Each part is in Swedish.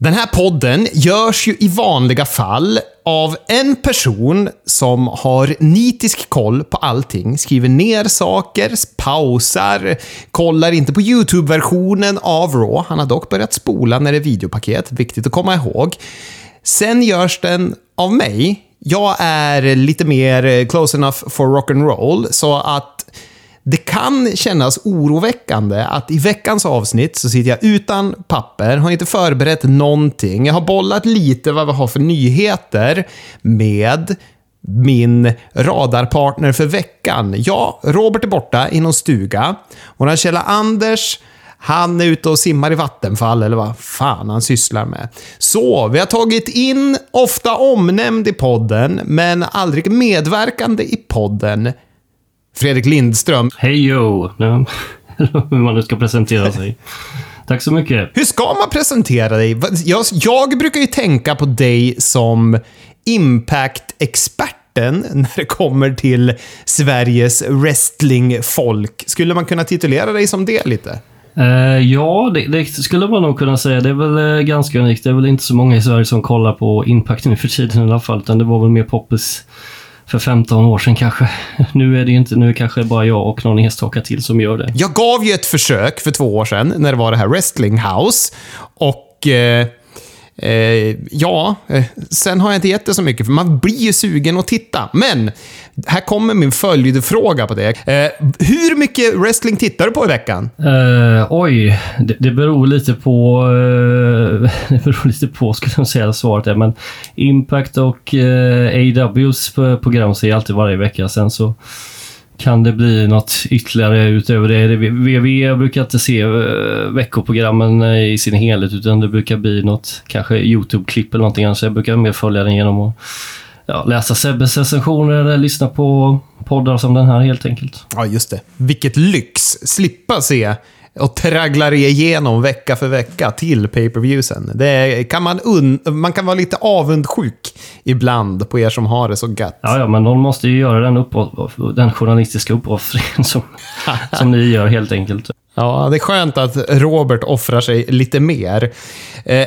Den här podden görs ju i vanliga fall av en person som har nitisk koll på allting, skriver ner saker, pausar, kollar inte på YouTube-versionen av Raw. Han har dock börjat spola när det är videopaket, viktigt att komma ihåg. Sen görs den av mig. Jag är lite mer close enough for rock'n'roll så att det kan kännas oroväckande att i veckans avsnitt så sitter jag utan papper, har inte förberett någonting. Jag har bollat lite vad vi har för nyheter med min radarpartner för veckan. Ja, Robert är borta i någon stuga. Vår källa Anders han är ute och simmar i vattenfall, eller vad fan han sysslar med. Så, vi har tagit in, ofta omnämnd i podden, men aldrig medverkande i podden, Fredrik Lindström. Hej jo! Hur man nu ska presentera sig. Tack så mycket. Hur ska man presentera dig? Jag, jag brukar ju tänka på dig som Impact-experten när det kommer till Sveriges wrestlingfolk. Skulle man kunna titulera dig som det lite? Uh, ja, det, det, skulle man nog kunna säga. Det är väl uh, ganska unikt. Det är väl inte så många i Sverige som kollar på Impact nu för tiden i alla fall, utan det var väl mer poppis för 15 år sedan kanske. Nu är det inte, nu är det kanske bara jag och någon enstaka till som gör det. Jag gav ju ett försök för två år sedan när det var det här Wrestling House. Och eh, Eh, ja, eh, sen har jag inte gett det så mycket, för man blir ju sugen att titta. Men, här kommer min följdfråga på det. Eh, hur mycket wrestling tittar du på i veckan? Eh, oj, det, det, beror lite på... Eh, det beror lite på, skulle jag säga, svaret är. Men Impact och eh, AWs program ser jag alltid varje vecka. Sen så kan det bli något ytterligare utöver det? WWE brukar inte se eh, veckoprogrammen eh, i sin helhet utan det brukar bli något, kanske YouTube-klipp eller någonting annat. Så jag brukar mer följa den genom att ja, läsa Sebbes recensioner eller lyssna på poddar som den här helt enkelt. Ja, just det. Vilket lyx! Slippa se och tragglar igenom vecka för vecka till pay-per-viewsen. Det kan man, man kan vara lite avundsjuk ibland på er som har det så gött. Ja, ja men någon måste ju göra den, den journalistiska uppoffringen som, som ni gör helt enkelt. Ja, det är skönt att Robert offrar sig lite mer. Eh,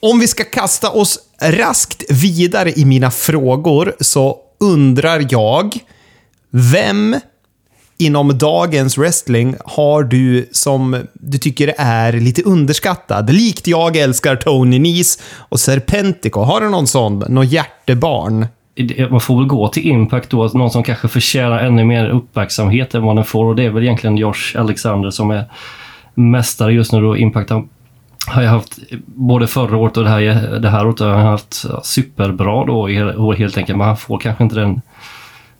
om vi ska kasta oss raskt vidare i mina frågor så undrar jag, vem inom dagens wrestling har du som du tycker är lite underskattad? Likt jag älskar Tony Nese och Serpentico. Har du någon sån? Någon hjärtebarn? Man får väl gå till Impact då, någon som kanske förtjänar ännu mer uppmärksamhet än vad den får och det är väl egentligen Josh Alexander som är mästare just nu då. Impact har jag haft både förra året och det här, det här året har han haft superbra då helt enkelt, men han får kanske inte den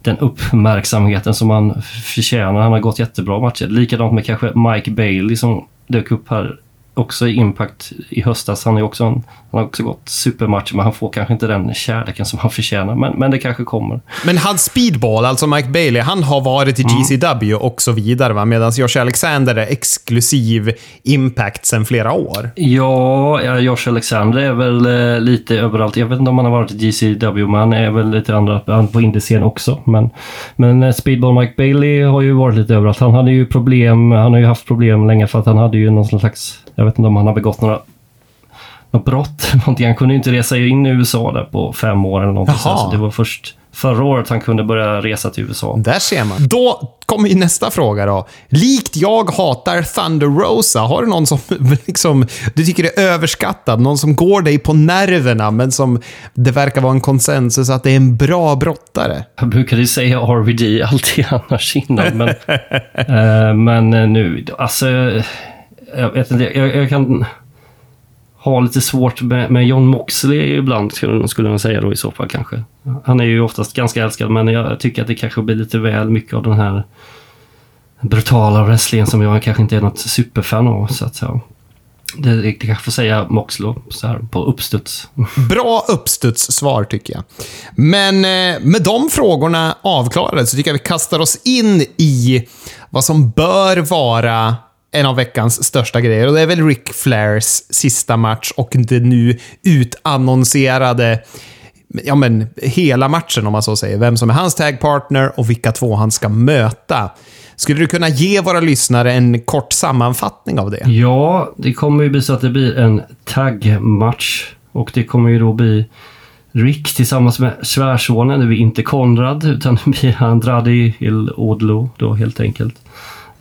den uppmärksamheten som han förtjänar. Han har gått jättebra matcher. Likadant med kanske Mike Bailey som dök upp här också i Impact i höstas. Han, är också en, han har också gått supermatcher, men han får kanske inte den kärleken som han förtjänar. Men, men det kanske kommer. Men hans speedball, alltså Mike Bailey, han har varit i GCW mm. och så vidare, medan Josh Alexander är exklusiv Impact sedan flera år. Ja, Josh Alexander är väl eh, lite överallt. Jag vet inte om han har varit i GCW, men han är väl lite andra på indiescen också. Men, men eh, speedball Mike Bailey har ju varit lite överallt. Han hade ju problem, han har ju haft problem länge för att han hade ju någon slags jag vet inte om han har begått några något brott. Någonting. Han kunde inte resa in i USA där på fem år eller någonting. Så det var först förra året han kunde börja resa till USA. Där ser man. Då kommer ju nästa fråga då. Likt jag hatar Thunder Rosa, har du någon som liksom, du tycker är överskattad? Någon som går dig på nerverna, men som det verkar vara en konsensus att det är en bra brottare? Jag brukade säga RVD alltid annars innan, men, äh, men nu, alltså jag vet inte, jag, jag kan ha lite svårt med, med John Moxley ibland, skulle man säga då i så fall kanske. Han är ju oftast ganska älskad, men jag tycker att det kanske blir lite väl mycket av den här brutala wrestlingen som jag kanske inte är något superfan av. Så att, ja. Det, det kanske får säga Moxley så här på uppstuds. Bra uppstudssvar tycker jag. Men eh, med de frågorna avklarade så tycker jag vi kastar oss in i vad som bör vara en av veckans största grejer. Och det är väl Rick Flairs sista match och det nu utannonserade ja men, hela matchen om man så säger. Vem som är hans tagpartner och vilka två han ska möta. Skulle du kunna ge våra lyssnare en kort sammanfattning av det? Ja, det kommer ju bli så att det blir en taggmatch. Och det kommer ju då bli Rick tillsammans med svärsonen. Det blir inte Konrad, utan det blir Andrade Il Odlo då helt enkelt.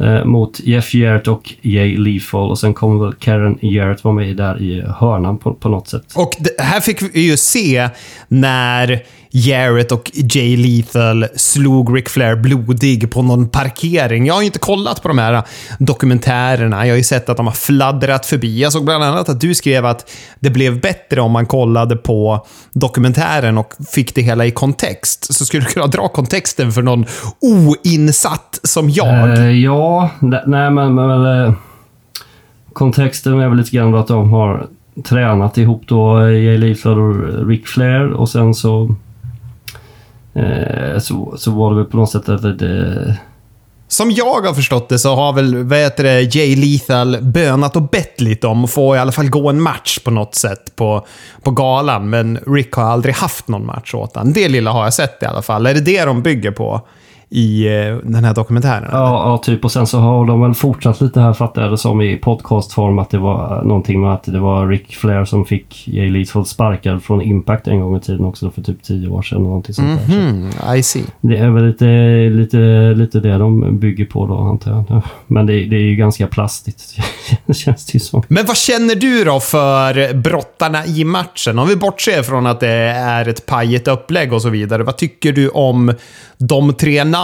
Eh, mot Jeff Jarrett och Jay Lethal. Och sen kommer väl Karen Jarrett vara med där i hörnan på, på något sätt. Och det, här fick vi ju se när Jarrett och Jay Lethal slog Ric Flair blodig på någon parkering. Jag har ju inte kollat på de här dokumentärerna. Jag har ju sett att de har fladdrat förbi. Jag såg bland annat att du skrev att det blev bättre om man kollade på dokumentären och fick det hela i kontext. Så skulle du kunna dra kontexten för någon oinsatt som jag? Uh, ja, nej men... men uh, kontexten är väl lite grann att de har tränat ihop då eh, Jay Lethal och Ric Flair och sen så Eh, så, så var det väl på något sätt att det... Som jag har förstått det så har väl, vad heter det, Jay Lethal bönat och bett lite om att få i alla fall gå en match på något sätt på, på galan. Men Rick har aldrig haft någon match åt honom. Det lilla har jag sett i alla fall. Är det det de bygger på? I eh, den här dokumentären? Ja, ja, typ. Och sen så har de väl fortsatt lite här, fattar jag det som, i podcastform. Att det var någonting med att det var Rick Flair som fick Jay Lethal sparkad från Impact en gång i tiden också, för typ tio år sedan. Någonting sånt där. Mm -hmm, I see. Det är väl lite, lite, lite det de bygger på då, antar jag. Men det, det är ju ganska plastigt, känns det ju som. Men vad känner du då för brottarna i matchen? Om vi bortser från att det är ett pajigt upplägg och så vidare. Vad tycker du om de tre namnen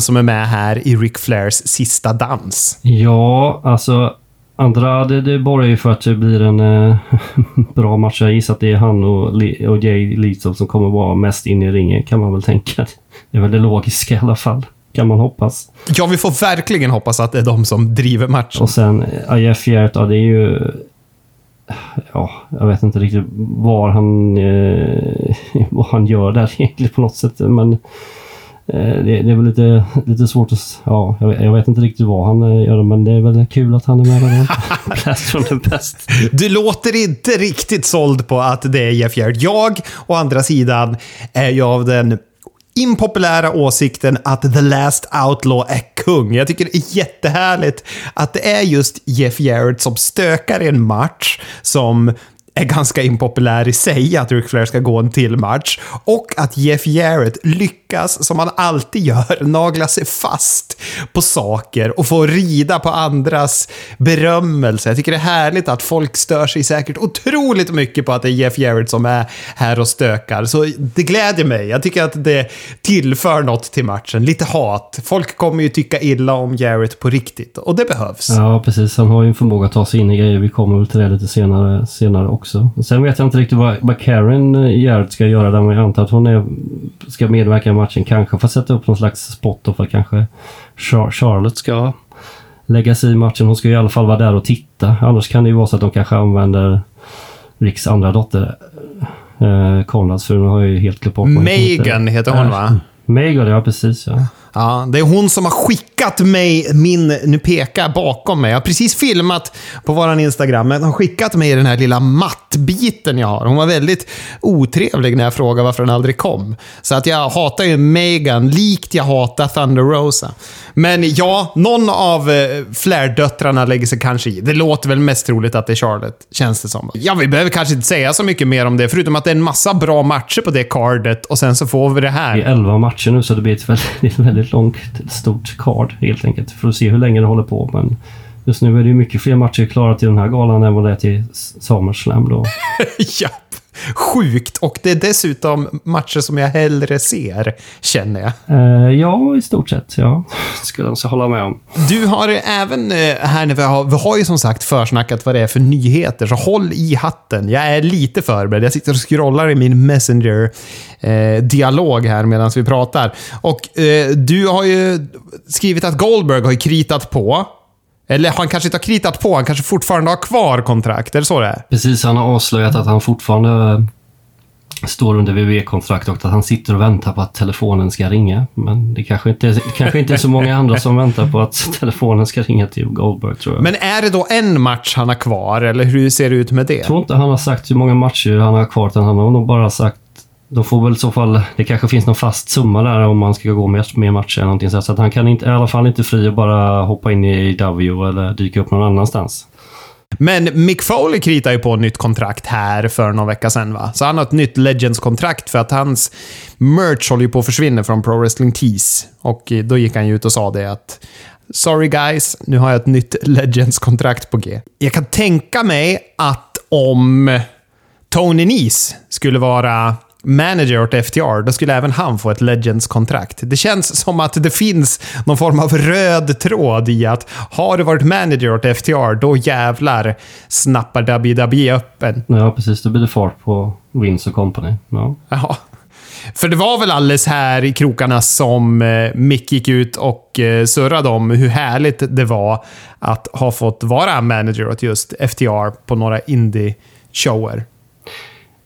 som är med här i Ric Flairs sista dans? Ja, alltså Andrade, det borgar ju för att det blir en eh, bra match. Jag gissar att det är han och, och Jay Lethal som kommer vara mest in i ringen, kan man väl tänka. Det är väl det logiska i alla fall. Kan man hoppas. Ja, vi får verkligen hoppas att det är de som driver matchen. Och sen Ajef Hjert, ja det är ju... Ja, jag vet inte riktigt var han, eh, vad han gör där egentligen på något sätt. Men Eh, det, det, är väl lite, lite svårt att... Ja, jag, jag, vet inte riktigt vad han eh, gör, men det är väl kul att han är med där. The best. Du låter inte riktigt såld på att det är Jeff Jarrett. Jag, å andra sidan, är ju av den impopulära åsikten att The Last Outlaw är kung. Jag tycker det är jättehärligt att det är just Jeff Jarrett som stökar i en match som är ganska impopulär i sig, att Ric Flair ska gå en till match. Och att Jeff Jarrett lyckas, som han alltid gör, nagla sig fast på saker och få rida på andras berömmelse. Jag tycker det är härligt att folk stör sig säkert otroligt mycket på att det är Jeff Jarrett som är här och stökar. Så det gläder mig. Jag tycker att det tillför något till matchen. Lite hat. Folk kommer ju tycka illa om Jarrett på riktigt och det behövs. Ja, precis. Han har ju en förmåga att ta sig in i grejer. Vi kommer väl till det lite senare, senare också också. Sen vet jag inte riktigt vad, vad Karen eh, ska göra där, men jag antar att hon är, ska medverka i matchen. Kanske att sätta upp någon slags spot för att kanske Char Charlotte ska lägga sig i matchen. Hon ska i alla fall vara där och titta. Annars kan det ju vara så att de kanske använder Ricks andra dotter, eh, Konrads, för hon har ju helt glömt bort Megan heter hon va? Megan, ja precis ja. Ja, det är hon som har skickat mig min... Nu pekar jag bakom mig. Jag har precis filmat på vår Instagram. men Hon har skickat mig den här lilla mattbiten jag har. Hon var väldigt otrevlig när jag frågade varför den aldrig kom. Så att jag hatar ju Megan, likt jag hatar Thunder Rosa. Men ja, någon av eh, flärdöttrarna Flair-döttrarna lägger sig kanske i. Det låter väl mest troligt att det är Charlotte, känns det som. Ja, vi behöver kanske inte säga så mycket mer om det, förutom att det är en massa bra matcher på det cardet och sen så får vi det här. Det är 11 matcher nu, så det blir ett väldigt, väldigt väldigt långt, stort card helt enkelt. För att se hur länge det håller på. Men just nu är det ju mycket fler matcher klara till den här galan än vad det är till SummerSlam då. ja, sjukt. Och det är dessutom matcher som jag hellre ser, känner jag. Uh, ja, i stort sett. Ja, skulle jag hålla med om. Du har även eh, här när vi har, vi har ju som sagt försnackat vad det är för nyheter, så håll i hatten. Jag är lite förberedd. Jag sitter och scrollar i min Messenger-dialog eh, här medan vi pratar. Och eh, du har ju skrivit att Goldberg har kritat på eller han kanske inte har kritat på, han kanske fortfarande har kvar kontrakt. Är det så det är? Precis, han har avslöjat att han fortfarande står under WWE-kontrakt och att han sitter och väntar på att telefonen ska ringa. Men det kanske inte, det kanske inte är så många andra som väntar på att telefonen ska ringa till Goldberg, tror jag. Men är det då en match han har kvar, eller hur ser det ut med det? Jag tror inte han har sagt hur många matcher han har kvar, utan han har nog bara sagt de får väl i så fall, det kanske finns någon fast summa där om man ska gå med mer matcher eller någonting så att han kan inte, i alla fall inte fri att bara hoppa in i W eller dyka upp någon annanstans. Men Mick Foley kritar ju på ett nytt kontrakt här för någon vecka sedan va? Så han har ett nytt Legends-kontrakt för att hans merch håller ju på att försvinna från Pro Wrestling Tees. Och eh, då gick han ju ut och sa det att Sorry guys, nu har jag ett nytt Legends-kontrakt på G. Jag kan tänka mig att om Tony Nese skulle vara manager åt FTR, då skulle även han få ett Legends-kontrakt. Det känns som att det finns någon form av röd tråd i att har du varit manager åt FTR, då jävlar snappar WWE upp en. Ja, precis. Då blir det fart på Vince och Company. Ja. Ja. För det var väl alldeles här i krokarna som eh, Mick gick ut och eh, surrade om hur härligt det var att ha fått vara manager åt just FTR på några indie-shower.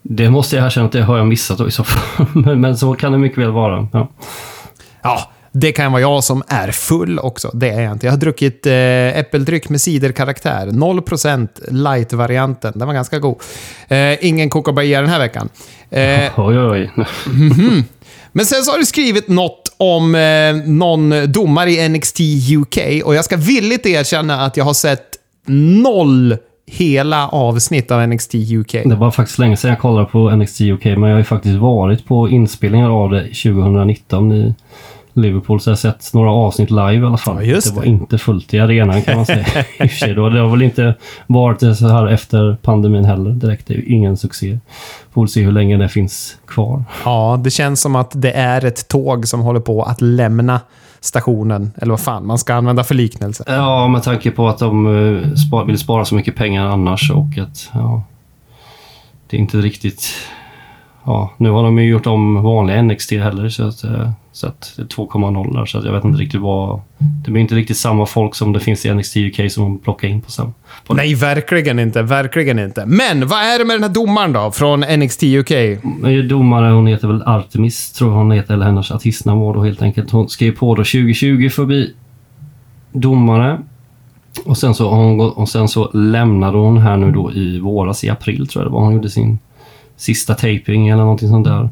Det måste jag erkänna att det har jag missat då i så fall. men, men så kan det mycket väl vara. Ja. Ja, det kan vara jag som är full också. Det är jag inte. Jag har druckit eh, äppeldryck med ciderkaraktär. 0% light-varianten. Den var ganska god. Eh, ingen Coca Bahia den här veckan. Eh, Oj, oj, oj. men sen så har du skrivit något om eh, någon domare i NXT UK och jag ska villigt erkänna att jag har sett noll hela avsnitt av NXT UK. Det var faktiskt länge sedan jag kollade på NXT UK, men jag har ju faktiskt varit på inspelningar av det 2019 i Liverpool, så jag har sett några avsnitt live i alla fall. Ja, just det var det. inte fullt i arenan kan man säga. I och för sig då. Det har väl inte varit så här efter pandemin heller direkt. Det är ju ingen succé. Får se hur länge det finns kvar. Ja, det känns som att det är ett tåg som håller på att lämna stationen. Eller vad fan man ska använda för liknelse. Ja, med tanke på att de eh, vill spara så mycket pengar annars och att ja, det är inte riktigt... Ja, nu har de ju gjort om vanliga NXT heller så att, eh, så att det är 2,0 där så att jag vet inte riktigt vad... Det blir inte riktigt samma folk som det finns i NXT UK som de plockar in på sam. På Nej, verkligen inte. Verkligen inte. Men vad är det med den här domaren då, från NXT UK? Domare, hon heter väl Artemis, tror jag hon heter, eller hennes artistnamn var då helt enkelt. Hon skrev på då 2020 förbi domare. Och sen så, hon, och sen så lämnade hon här nu då i våras, i april tror jag det var. Hon gjorde sin sista taping eller någonting sånt där.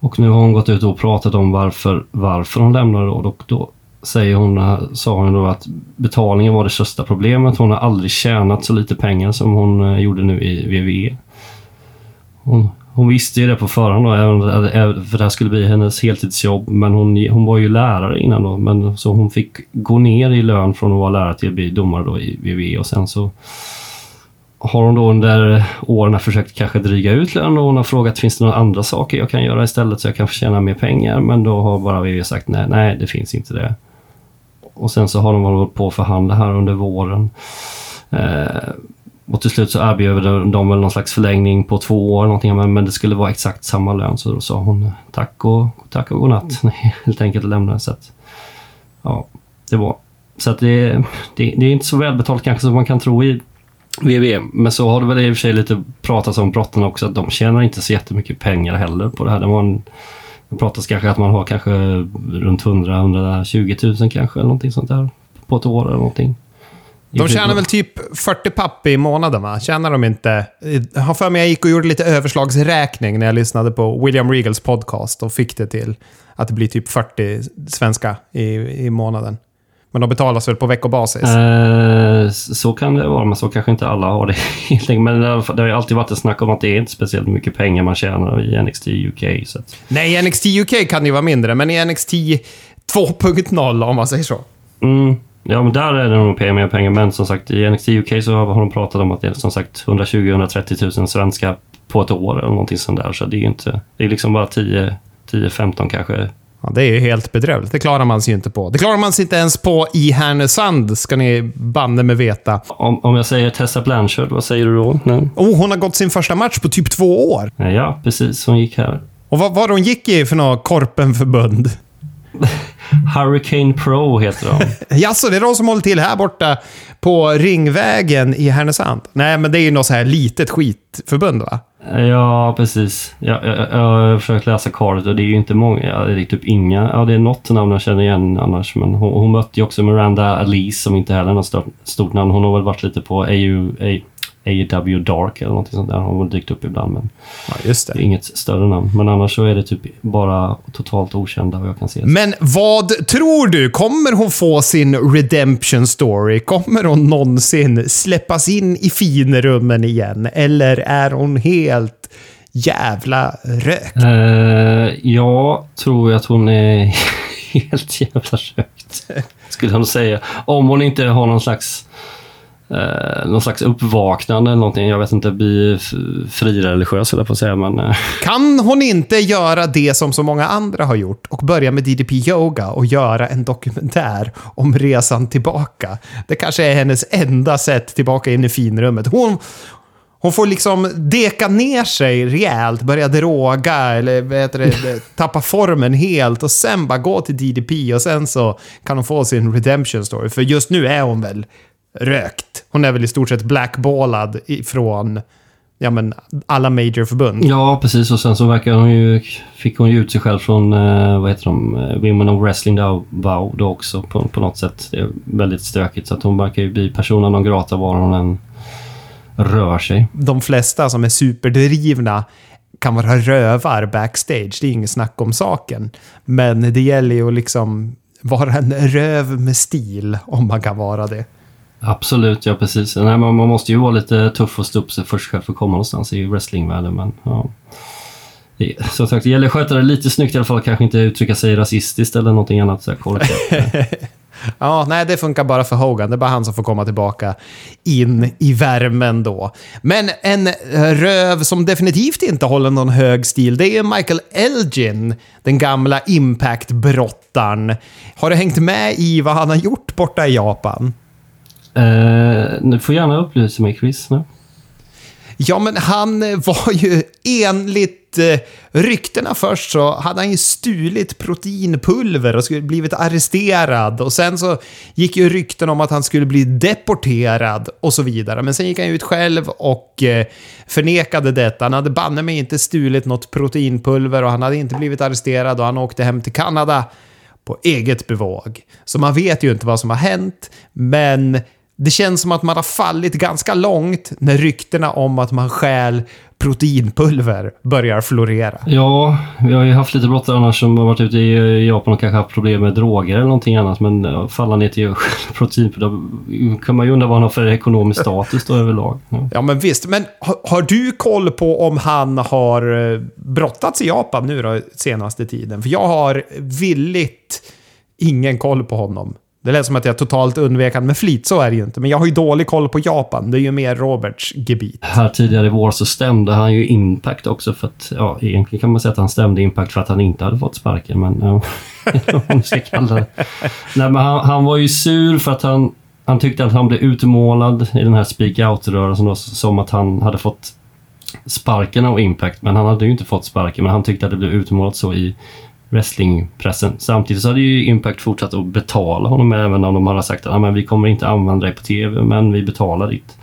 Och nu har hon gått ut och pratat om varför, varför hon lämnade då. Och då säger hon, sa hon då att betalningen var det största problemet. Hon har aldrig tjänat så lite pengar som hon eh, gjorde nu i WWE. Hon, hon visste ju det på förhand då, även för det här skulle bli hennes heltidsjobb. Men hon, hon var ju lärare innan då, men så hon fick gå ner i lön från att vara lärare till att bli domare då i WWE och sen så har hon då under åren försökt kanske dryga ut lön och hon har frågat finns det några andra saker jag kan göra istället så jag kan förtjäna mer pengar. Men då har bara WWE sagt nej, nej det finns inte det. Och sen så har de hållit på att förhandla här under våren. Eh, och till slut så erbjöd de- väl någon slags förlängning på två år, någonting, men, men det skulle vara exakt samma lön. Så då sa hon tack och, tack och godnatt, helt enkelt och lämnade. Så att, ja, det var. Så att det, det, det är inte så välbetalt kanske som man kan tro i WWE. Men så har det väl i och för sig lite pratats om brottarna också, att de tjänar inte så jättemycket pengar heller på det här. Det, var en, det pratas kanske att man har kanske runt 100-120 000 kanske, eller någonting sånt där. På ett år eller någonting. De tjänar väl typ 40 papp i månaden, va? Tjänar de inte... Jag har för mig jag gick och gjorde lite överslagsräkning när jag lyssnade på William Regals podcast och fick det till att det blir typ 40 svenska i, i månaden. Men de betalas väl på veckobasis? Eh, så kan det vara, men så kanske inte alla har det. Men det har ju alltid varit ett snack om att det är inte speciellt mycket pengar man tjänar i NXT UK. Så Nej, NXT UK kan det ju vara mindre, men i NXT 2.0 om man säger så. mm, ja, men där är det nog mer pengar. Men som sagt, i NXT UK så har de pratat om att det är som sagt 120-130 000 svenska på ett år eller någonting sånt där. Så det är ju inte... Det är liksom bara 10 10-15 kanske. Ja, det är ju helt bedrövligt. Det klarar man sig ju inte på. Det klarar man sig inte ens på i Härnösand, ska ni banne med veta. Om, om jag säger Tessa Blanchard, vad säger du då? Nej. Oh, hon har gått sin första match på typ två år. Ja, precis. Hon gick här. Och vad var hon gick i för något korpenförbund? Hurricane Pro heter de. Jaså, det är de som håller till här borta på Ringvägen i Härnösand? Nej, men det är ju något så här litet skitförbund, va? Ja, precis. Jag, jag, jag har försökt läsa kartet och det är ju inte många. Det är typ inga. Ja, det är något namn jag känner igen annars. Men hon, hon mötte ju också Miranda Alice som inte heller är något stort, stort namn. Hon har väl varit lite på AU, A, AW Dark eller någonting sånt där. Har väl dykt upp ibland men Ja, just det är inget större namn. Men annars så är det typ bara totalt okända vad jag kan se. Men vad tror du? Kommer hon få sin redemption story? Kommer hon någonsin släppas in i finrummen igen? Eller är hon helt jävla rök? Eh, jag tror att hon är helt jävla rökt. Skulle jag nog säga. Om hon inte har någon slags eh, någon slags uppvaknande eller någonting. Jag vet inte, bli frireligiös eller på att säga. Men, eh, Kan hon inte göra det som så många andra har gjort och börja med DDP Yoga och göra en dokumentär om resan tillbaka? Det kanske är hennes enda sätt tillbaka in i finrummet. Hon, hon får liksom deka ner sig rejält, börja droga eller vad heter det, tappa formen helt och sen bara gå till DDP och sen så kan hon få sin redemption story. För just nu är hon väl rökt. Hon är väl i stort sett blackballad ifrån ja, men alla major-förbund. ja, precis. Och sen så verkar hon ju, fick hon ju ut sig själv från, eh, vad heter de, eh, Women of Wrestling då, Vow då också på, på något sätt. Det är väldigt stökigt. Så att hon verkar ju bli personen non grata var hon än rör sig. de flesta som är superdrivna kan vara rövar backstage. Det är inget snack om saken. Men det gäller ju att liksom vara en röv med stil, om man kan vara det. Absolut, ja precis. Nej, man, man måste ju vara lite tuff och stå upp sig först själv för att komma någonstans i wrestlingvärlden. Men, ja. Det- Som sagt, det gäller att sköta det lite snyggt i alla fall. Kanske inte uttrycka sig rasistiskt eller någonting annat. Så här, korkat. Ja, nej, det funkar bara för Hogan. Det är bara han som får komma tillbaka in i värmen då. Men en eh, röv som definitivt inte håller någon hög stil, det är Michael Elgin, den gamla Impact-brottaren. Har du hängt med i vad han har gjort borta i Japan? Eh, du får gärna upplysa mig Chris. Nu. Ja, men han eh, var ju enligt eh, ryktena först så hade han ju stulit proteinpulver och skulle blivit arresterad. Och sen så gick ju rykten om att han skulle bli deporterad och så vidare. Men sen gick han ut själv och eh, förnekade detta. Han hade banne mig inte stulit något proteinpulver och han hade inte blivit arresterad och han åkte hem till Kanada på eget bevåg. Så man vet ju inte vad som har hänt, men det känns som att man har fallit ganska långt när ryktena om att man stjäl proteinpulver börjar florera. Ja, vi har ju haft lite brottare annars som har varit ute i Japan och kanske haft problem med droger eller någonting annat. Men falla ner till protein, då kan man ju undra vad han har för ekonomisk status då överlag. Ja. Ja, men visst. Men har, har du koll på om han har eh, brottats i Japan nu då, senaste tiden? För jag har villigt ingen koll på honom. Det lät som att jag totalt undvek han med flit, så är det ju inte. Men jag har ju dålig koll på Japan. Det är ju mer Roberts gebit. Här tidigare i vår så stämde han ju Impact också för att, ja egentligen kan man säga att han stämde Impact för att han inte hade fått sparken men ja, om ska kalla det. Nej men han, han var ju sur för att han, han tyckte att han blev utmålad i den här speak out-rörelsen då, som att han hade fått sparken av Impact men han hade ju inte fått sparken men han tyckte att det blev utmålat så i wrestlingpressen. Samtidigt så hade ju Impact fortsatt att betala honom även om de hade sagt att ah, men vi kommer inte använda dig på TV men vi betalar ditt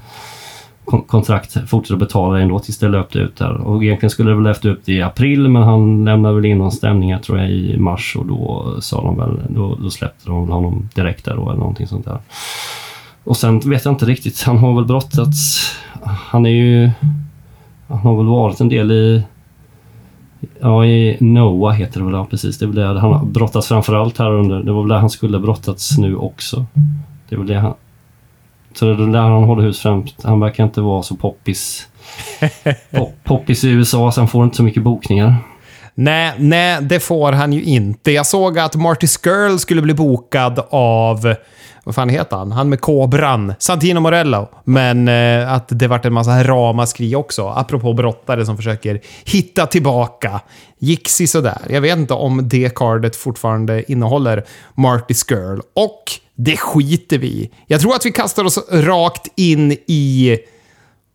kontrakt fortsätter att betala ändå tills det löpte ut där. Och egentligen skulle det väl löpt ut i april men han lämnade väl in någon stämning tror jag i mars och då sa de väl, då, då släppte de honom direkt där då eller någonting sånt där. Och sen vet jag inte riktigt, han har väl brottats, han är ju, han har väl varit en del i Ja, i Noah heter det väl, ja, precis. Det är väl det. Han har brottats framförallt här under. Det var väl där han skulle brottats nu också. Det är väl det han... Så det är där han håller hus främst. Han verkar inte vara så poppis. Pop, poppis i USA, så han får inte så mycket bokningar. Nej, nej, det får han ju inte. Jag såg att Marty Skrull skulle bli bokad av... Vad fan heter han? Han med kobran. Santino Morello. Men eh, att det vart en massa ramaskri också. Apropå brottare som försöker hitta tillbaka. Gick sådär. Jag vet inte om det kardet fortfarande innehåller Marty Skrull. Och det skiter vi i. Jag tror att vi kastar oss rakt in i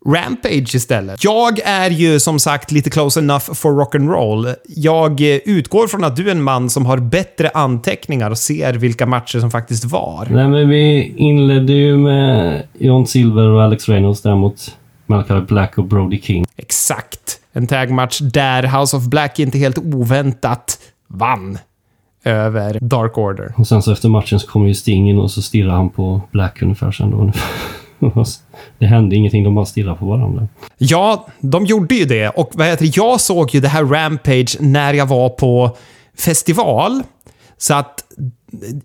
Rampage istället. Jag är ju som sagt lite close enough for rock'n'roll. Jag eh, utgår från att du är en man som har bättre anteckningar och ser vilka matcher som faktiskt var. Nej, men vi inledde ju med John Silver och Alex Reynolds där mot Malachi Black och Brody King. Exakt. En tagmatch där House of Black inte helt oväntat vann över Dark Order. Och sen så efter matchen så kommer ju Sting in och så stirrar han på Black ungefär sen då det hände ingenting, de bara stirrade på varandra. Ja, de gjorde ju det. Och vad heter det, jag såg ju det här Rampage när jag var på festival. Så att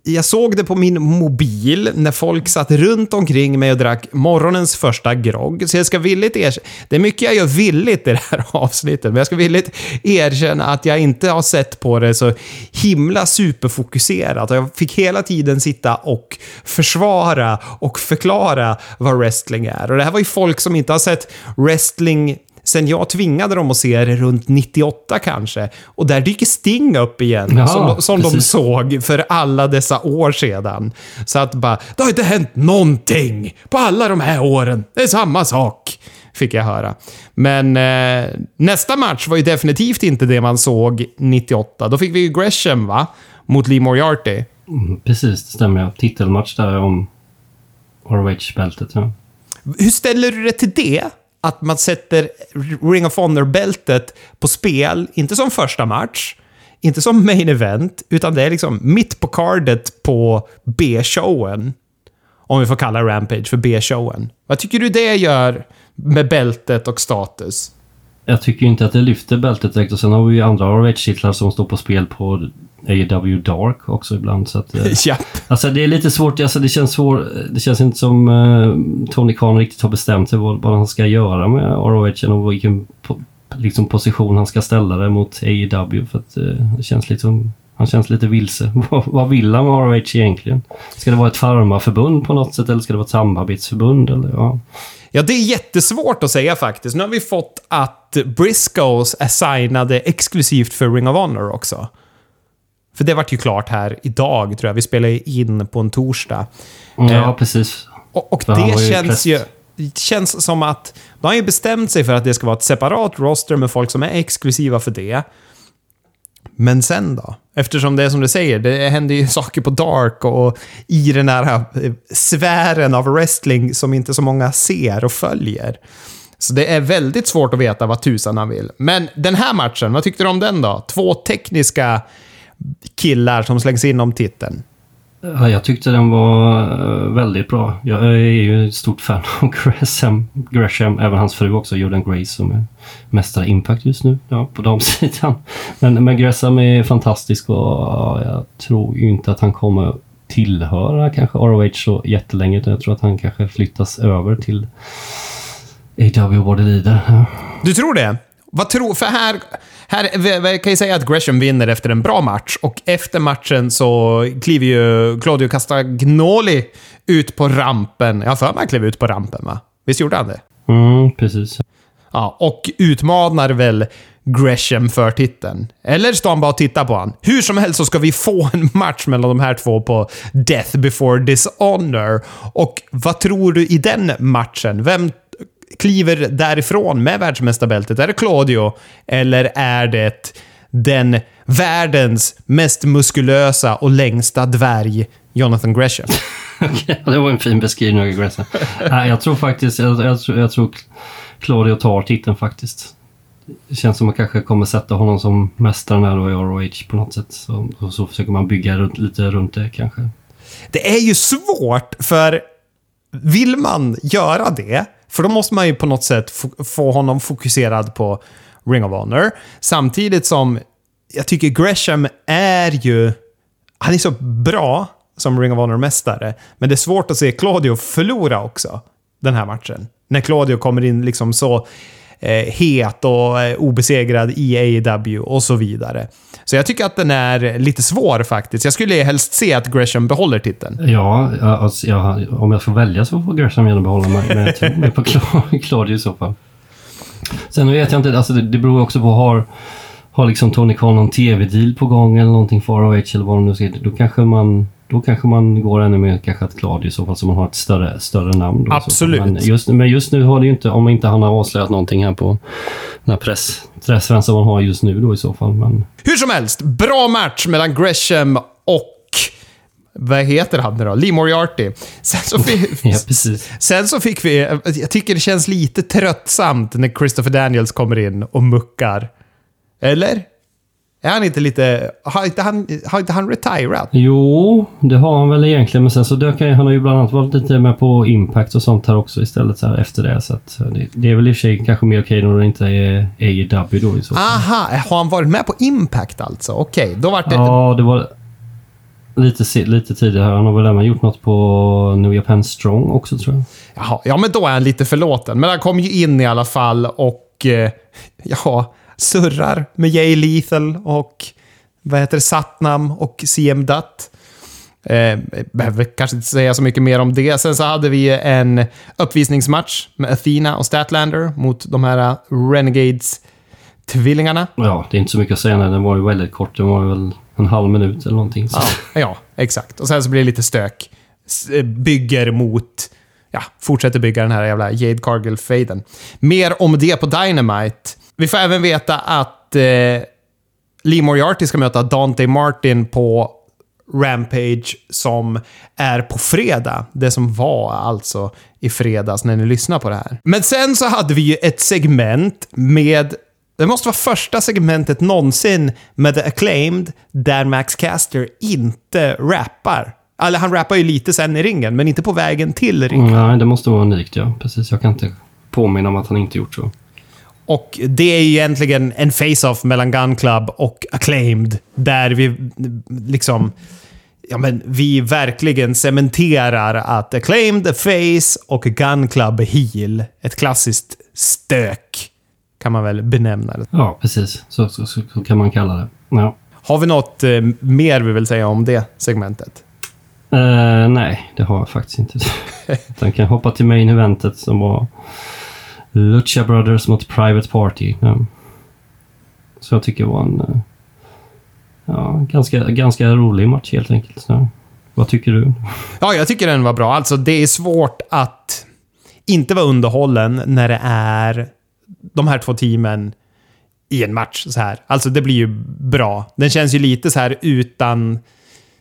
jag såg det på min mobil när folk satt runt omkring mig och drack morgonens första grogg. Så jag ska villigt erkänna... Det är mycket jag gör villigt i det här avsnittet, men jag ska villigt erkänna att jag inte har sett på det så himla superfokuserat. Jag fick hela tiden sitta och försvara och förklara vad wrestling är. Och det här var ju folk som inte har sett wrestling sen jag tvingade dem att se det runt 98 kanske. Och där dyker Sting upp igen, Ja, som, som de såg för alla dessa år sedan. Så att bara, det har inte hänt någonting på alla de här åren. Det är samma sak, fick jag höra. Men eh, nästa match var ju definitivt inte det man såg 98. Då fick vi ju Gresham, va? Mot Lee Moriarty. Mm, precis, det stämmer. Ja. Titelmatch där om ROH-bältet. Ja. Hur ställer du dig till det? Att man sätter Ring of Honor-bältet på spel, inte som första match, inte som main event, utan det är liksom mitt på cardet på B-showen. Om vi får kalla Rampage för B-showen. Vad tycker du det gör med bältet och status? Jag tycker inte att det lyfter bältet direkt och sen har vi ju andra ROH-titlar som står på spel på AEW Dark också ibland. Så att, eh, ja. Alltså det är lite svårt, alltså det känns svårt, det känns inte som eh, Tony Khan riktigt har bestämt sig vad, vad han ska göra med ROH och vilken po, liksom position han ska ställa det mot AEW för att eh, det känns lite som, han känns lite vilse. vad, vill han med ROH egentligen? Ska det vara ett farmaförbund på något sätt eller ska det vara ett samarbetsförbund eller ja? Ja, det är jättesvårt att säga faktiskt. Nu har vi fått att Briscoes är signade exklusivt för Ring of Honor också. För det vart ju klart här idag, tror jag. Vi spelar ju in på en torsdag. Ja, Eh, precis. Och, och det ju känns ju... Det känns som att... De har ju bestämt sig för att det ska vara ett separat roster med folk som är exklusiva för det. Men sen då? Eftersom det är som du säger, det händer ju saker på Dark och i den här eh, sfären av wrestling som inte så många ser och följer. Så det är väldigt svårt att veta vad tusan han vill. Men den här matchen, vad tyckte du om den då? Två tekniska killar som slängs in om titeln. Ja, jag tyckte den var eh, väldigt bra. Jag är ju ett stort fan av Gresham, Gresham även hans fru också, Jordan Grace, som är mästare Impact just nu ja, på damsidan. Men, men Gresham är fantastisk och ja, jag tror ju inte att han kommer tillhöra kanske ROH så jättelänge, utan jag tror att han kanske flyttas över till AW vad det lider. Du tror det? Vad tror... För här... Här vi- kan ju säga att Gresham vinner efter en bra match och efter matchen så kliver ju Claudio Castagnoli ut på rampen. Jag för mig klev ut på rampen, va? Visst gjorde han det? Mm, precis. Ja, och utmanar väl Gresham för titeln. Eller står han bara och tittar på han? Hur som helst så ska vi få en match mellan de här två på Death before Dishonor. Och vad tror du i den matchen? Vem kliver därifrån med världsmästarbältet? Är det Claudio? Eller är det den världens mest muskulösa och längsta dvärg, Jonathan Gresham? Det var en fin beskrivning av Gresham. Nej, jag tror faktiskt, jag, jag, tror, jag tror Claudio tar titeln faktiskt. Det känns som att man kanske kommer sätta honom som mästaren här i ROH på något sätt. Så, och så försöker man bygga runt, lite runt det kanske. Det är ju svårt, för vill man göra det, för då måste man ju på något sätt få honom fokuserad på Ring of Honor. Samtidigt som jag tycker Gresham är ju... Han är så bra som Ring of Honor-mästare, men det är svårt att se Claudio förlora också den här matchen. När Claudio kommer in liksom så Eh, het och eh, obesegrad i AEW och så vidare. Så jag tycker att den är lite svår faktiskt. Jag skulle helst se att Gresham behåller titeln. Ja, alltså, ja, om jag får välja så får Gresham gärna behålla mig. Men jag tror mer på Claudio i så fall. Sen vet jag inte, alltså det, det beror också på har, har liksom Tony Khan någon tv-deal på gång eller någonting för ROH eller vad de nu ska Då kanske man då kanske man går ännu mer kanske att Claudio i så fall så man har ett större, större namn. Då. Absolut. Men just, men just nu har det ju inte, om inte han har avslöjat någonting här på den här press, pressen som man har just nu då i så fall. Men Hur som helst, bra match mellan Gresham och... Vad heter han nu då? Lee Moriarty. Sen så, fick, ja, precis. sen så fick vi... Jag tycker det känns lite tröttsamt när Christopher Daniels kommer in och muckar. Eller? Är han inte lite... Har inte han, har inte han retirat? Jo, det har han väl egentligen. Men sen så dök han, han har ju bland annat varit lite med på Impact och sånt här också istället så här efter det. Så att det, det är väl i och för sig kanske mer okej när det inte är AEW då i så fall. Aha, har han varit med på Impact alltså? Okej, då vart det... Ja, det var lite, lite tidigare. Han har väl även gjort något på New Japan Strong också tror jag. Jaha, ja, men då är han lite förlåten. Men han kom ju in i alla fall och... Eh, ja, surrar med Jay Lethal och... Vad heter? Satnam och CM Dutt. Eh, behöver kanske inte säga så mycket mer om det. Sen så hade vi en uppvisningsmatch med Athena och Statlander mot de här Renegades-tvillingarna. Ja, det är inte så mycket att säga. Nej, den var ju väldigt kort. Den var väl en halv minut eller någonting. Så. Ja, ja, exakt. Och sen så blir det lite stök. Eh, Bygger mot... Ja, fortsätter bygga den här jävla Jade Cargill-fejden. Mer om det på Dynamite. Vi får även veta att eh, Lee Moriarty ska möta Dante Martin på Rampage som är på fredag. Det som var alltså i fredags när ni lyssnar på det här. Men sen så hade vi ju ett segment med det måste vara första segmentet någonsin med The Acclaimed där Max Caster inte rappar. Eller han rappar ju lite sen i ringen, men inte på vägen till ringen. Mm, nej, det måste vara unikt ja. Precis, jag kan inte påminna om att han inte gjort så. Och det är ju egentligen en face-off mellan Gun Club och Acclaimed. Där vi liksom... Ja, men vi verkligen cementerar att Acclaimed är face och Gun Club är heel. Ett klassiskt stök, kan man väl benämna det. Ja, precis. Så, så, så, så kan man kalla det. Ja. Har vi något eh, mer vi vill säga om det segmentet? Eh, nej, det har jag faktiskt inte. Utan kan hoppa till main eventet som var Lucha Brothers mot Private Party. Ja. Så jag tycker det var en eh, ja, ganska, ganska rolig match helt enkelt. Ja. vad tycker du? Ja, jag tycker den var bra. Alltså, det är svårt att inte vara underhållen när det är de här två teamen i en match så här. Alltså, det blir ju bra. Den känns ju lite så här utan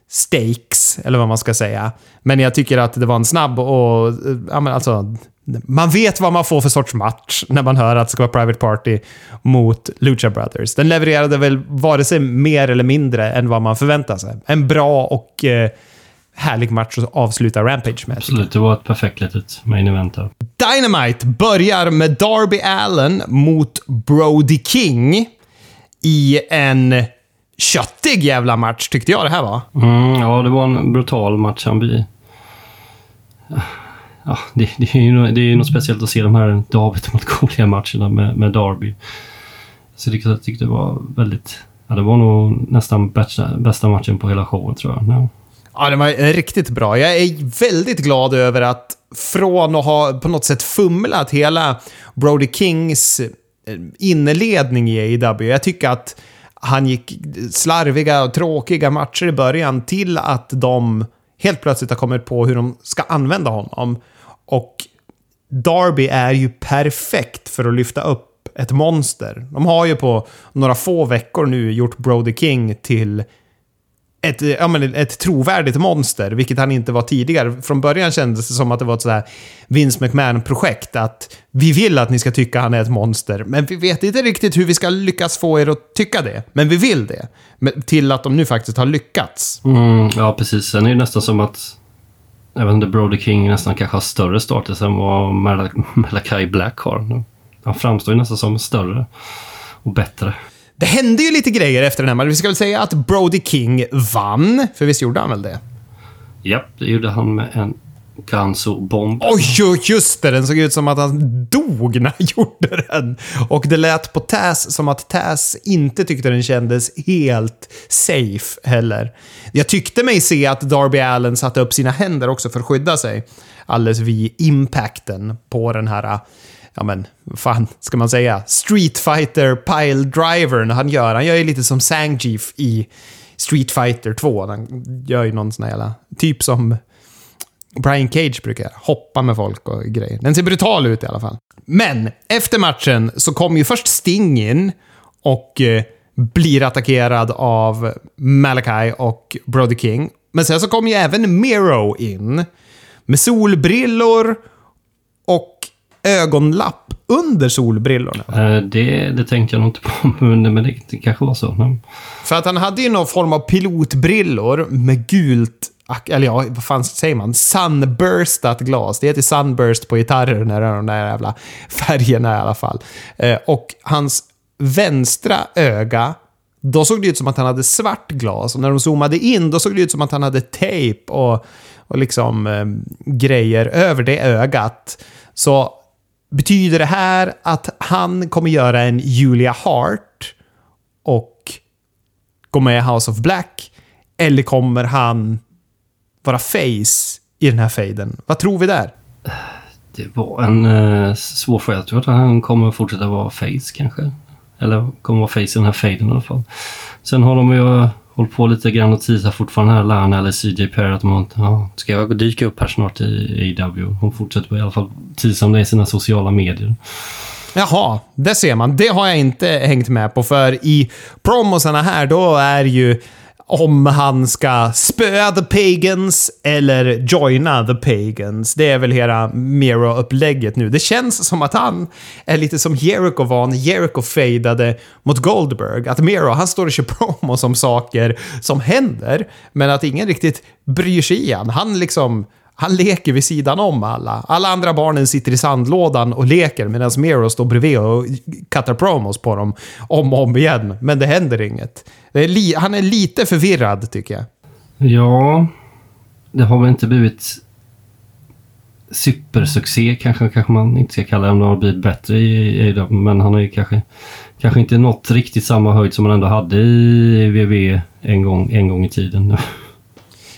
stakes, eller vad man ska säga. Men jag tycker att det var en snabb och... Ja, men alltså... Man vet vad man får för sorts match när man hör att det ska vara Private Party mot Lucha Brothers. Den levererade väl vare sig mer eller mindre än vad man förväntade sig. En bra och eh, härlig match att avsluta Rampage med. Absolut, det var ett perfekt litet main event. Dynamite börjar med Darby Allen mot Brody King i en köttig jävla match, tyckte jag det här var. Mm, ja, det var en brutal match. Han blir... Ja, det, det, är ju, det är ju något speciellt att se de här David mot Goliat-matcherna med, med Darby. Så det, jag tyckte det var väldigt... Ja, det var nog nästan bästa, bästa matchen på hela showen, tror jag. Ja. Ja, den var riktigt bra. Jag är väldigt glad över att från att ha på något sätt fumlat hela Brody Kings eh, inledning i AEW. Jag tycker att han gick slarviga och tråkiga matcher i början till att de helt plötsligt har kommit på hur de ska använda honom. Och Darby är ju perfekt för att lyfta upp ett monster. De har ju på några få veckor nu gjort Brody King till ett, ja, men ett trovärdigt monster, vilket han inte var tidigare. Från början kändes det som att det var ett sådär Vince McMahon-projekt. Att vi vill att ni ska tycka han är ett monster, men vi vet inte riktigt hur vi ska lyckas få er att tycka det. Men vi vill det. Men till att de nu faktiskt har lyckats. Mm, ja, precis. Sen är det nästan som att... Jag vet inte, Brody King nästan kanske har större status än vad Malakai Black har. Han framstår ju nästan som större och bättre. Det hände ju lite grejer efter den här matchen. Vi ska väl säga att Brody King vann, för visst gjorde han väl det? Japp, det gjorde han med en Ganso-bomb. Oj, just det! Den såg ut som att han dog när han gjorde den. Och det lät på Taz som att Taz inte tyckte den kändes helt safe heller. Jag tyckte mig se att Darby Allen satte upp sina händer också för att skydda sig. Alldeles vid impacten på den här, ja men, vad fan ska man säga? Street Fighter Pile Drivern han gör. Han gör ju lite som Sangief i Street Fighter 2. Han gör ju någon sån här jävla, typ som Brian Cage brukar göra. hoppa med folk och grejer. Den ser brutal ut i alla fall. Men efter matchen så kom ju först Sting in och eh, blir attackerad av Malakai och Brody King. Men sen så kom ju även Miro in med solbrillor ögonlapp under solbrillorna. Eh, det, det tänkte jag nog inte på, men, men det, det kanske var så. Men... För att han hade ju någon form av pilotbrillor med gult eller ja, vad fan säger man? Sunburstat glas. Det heter sunburst på gitarrer när det är de där jävla färgerna i alla fall. Eh, och hans vänstra öga, då såg det ut som att han hade svart glas. Och när de zoomade in, då såg det ut som att han hade tejp och, och liksom eh, grejer över det ögat. Så betyder det här att han kommer göra en Julia Hart och gå med i House of Black? Eller kommer han vara face i den här fejden? Vad tror vi där? Det var en eh, svår fråga. Jag tror att han kommer fortsätta vara face kanske. Eller kommer vara face i den här fejden i alla fall. Sen har de ju hållit på lite grann och teasar fortfarande här Lana eller CJ Perry att de ja, ska jag dyka upp här snart i AW. Hon fortsätter i alla fall teasa om det i sina sociala medier. Jaha, det ser man. Det har jag inte hängt med på, för i promosarna här då är ju om han ska spöa the pagans eller joina the pagans. Det är väl hela Miro-upplägget nu. Det känns som att han är lite som Jericho var när Jericho fejdade mot Goldberg. Att Miro, han står och kör promos om saker som händer, men att ingen riktigt bryr sig igen. Han liksom han leker vid sidan om alla. Alla andra barnen sitter i sandlådan och leker medan Miro står bredvid och cuttar promos på dem om och om igen. Men det händer inget. Det är han är lite förvirrad tycker jag. Ja, det har väl inte blivit supersuccé kanske, kanske man inte ska kalla det om det har blivit bättre i, i men han har ju kanske, kanske inte nått riktigt samma höjd som han ändå hade i VV en gång, en gång i tiden.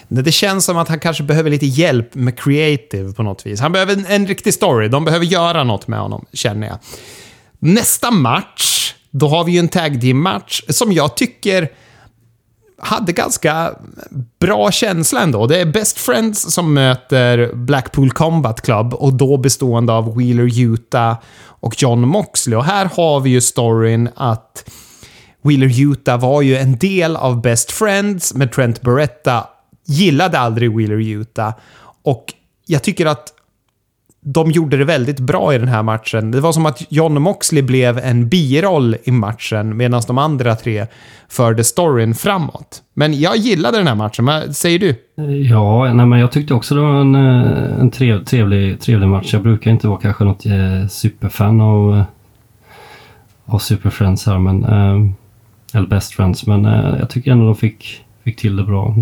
Det känns som att han kanske behöver lite hjälp med creative på något vis. Han behöver en, en riktig story. De behöver göra något med honom, känner jag. Nästa match, då har vi ju en tag team-match som jag tycker hade ganska bra känsla ändå. Det är Best Friends som möter Blackpool Combat Club och då bestående av Wheeler Utah och John Moxley. Och här har vi ju storyn att Wheeler Utah var ju en del av Best Friends med Trent Beretta gillade aldrig Wheeler Utah. Och jag tycker att de gjorde det väldigt bra i den här matchen. Det var som att John Moxley blev en biroll i matchen medan de andra tre förde storyn framåt. Men jag gillade den här matchen. Vad säger du? Ja, nej, men jag tyckte också det var en, eh, en trev, trevlig, trevlig match. Jag brukar inte vara kanske något eh, superfan av, eh, av Superfriends här, men, eh, eller Best Friends, men jag tycker ändå de fick, fick till det bra.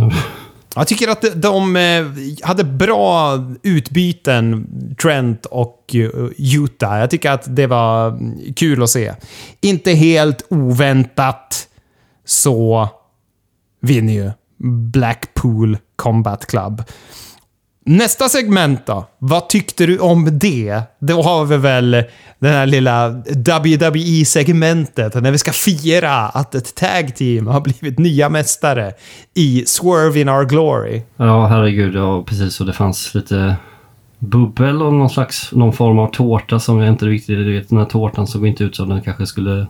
Jag tycker att de eh, hade bra utbyten, Trent och eh, Utah. Jag tycker att det var mm, kul att se. Inte helt oväntat så vinner ju Blackpool Combat Club. Nästa segment då? Vad tyckte du om det? Då har vi väl det här lilla WWE-segmentet när vi ska fira att ett tag team har blivit nya mästare i Swerve in Our Glory. Ja, herregud. Ja, precis. Och det fanns lite bubbel och någon slags någon form av tårta som jag inte riktigt vet. Den här tårtan såg inte ut som den kanske skulle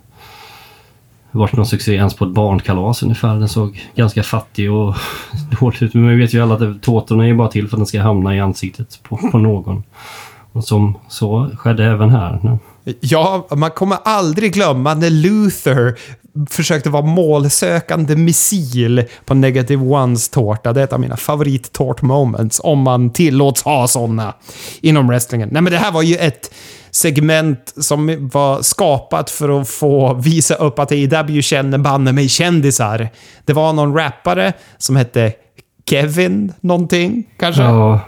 varit någon succé ens på ett barnkalas ungefär. Den såg ganska fattig och dålig ut. Men vi vet ju alla att tårtorna är bara till för att den ska hamna i ansiktet på, på någon. Och som så skedde även här. Ja, man kommer aldrig glömma när Luther försökte vara målsökande missil på Negative Ones tårta. Det är ett av mina favorittårt moments, om man tillåts ha sådana inom wrestlingen. Nej men det här var ju ett segment som var skapat för att få visa upp att AEW känner banne mig kändisar. Det var någon rappare som hette Kevin någonting, kanske? Ja,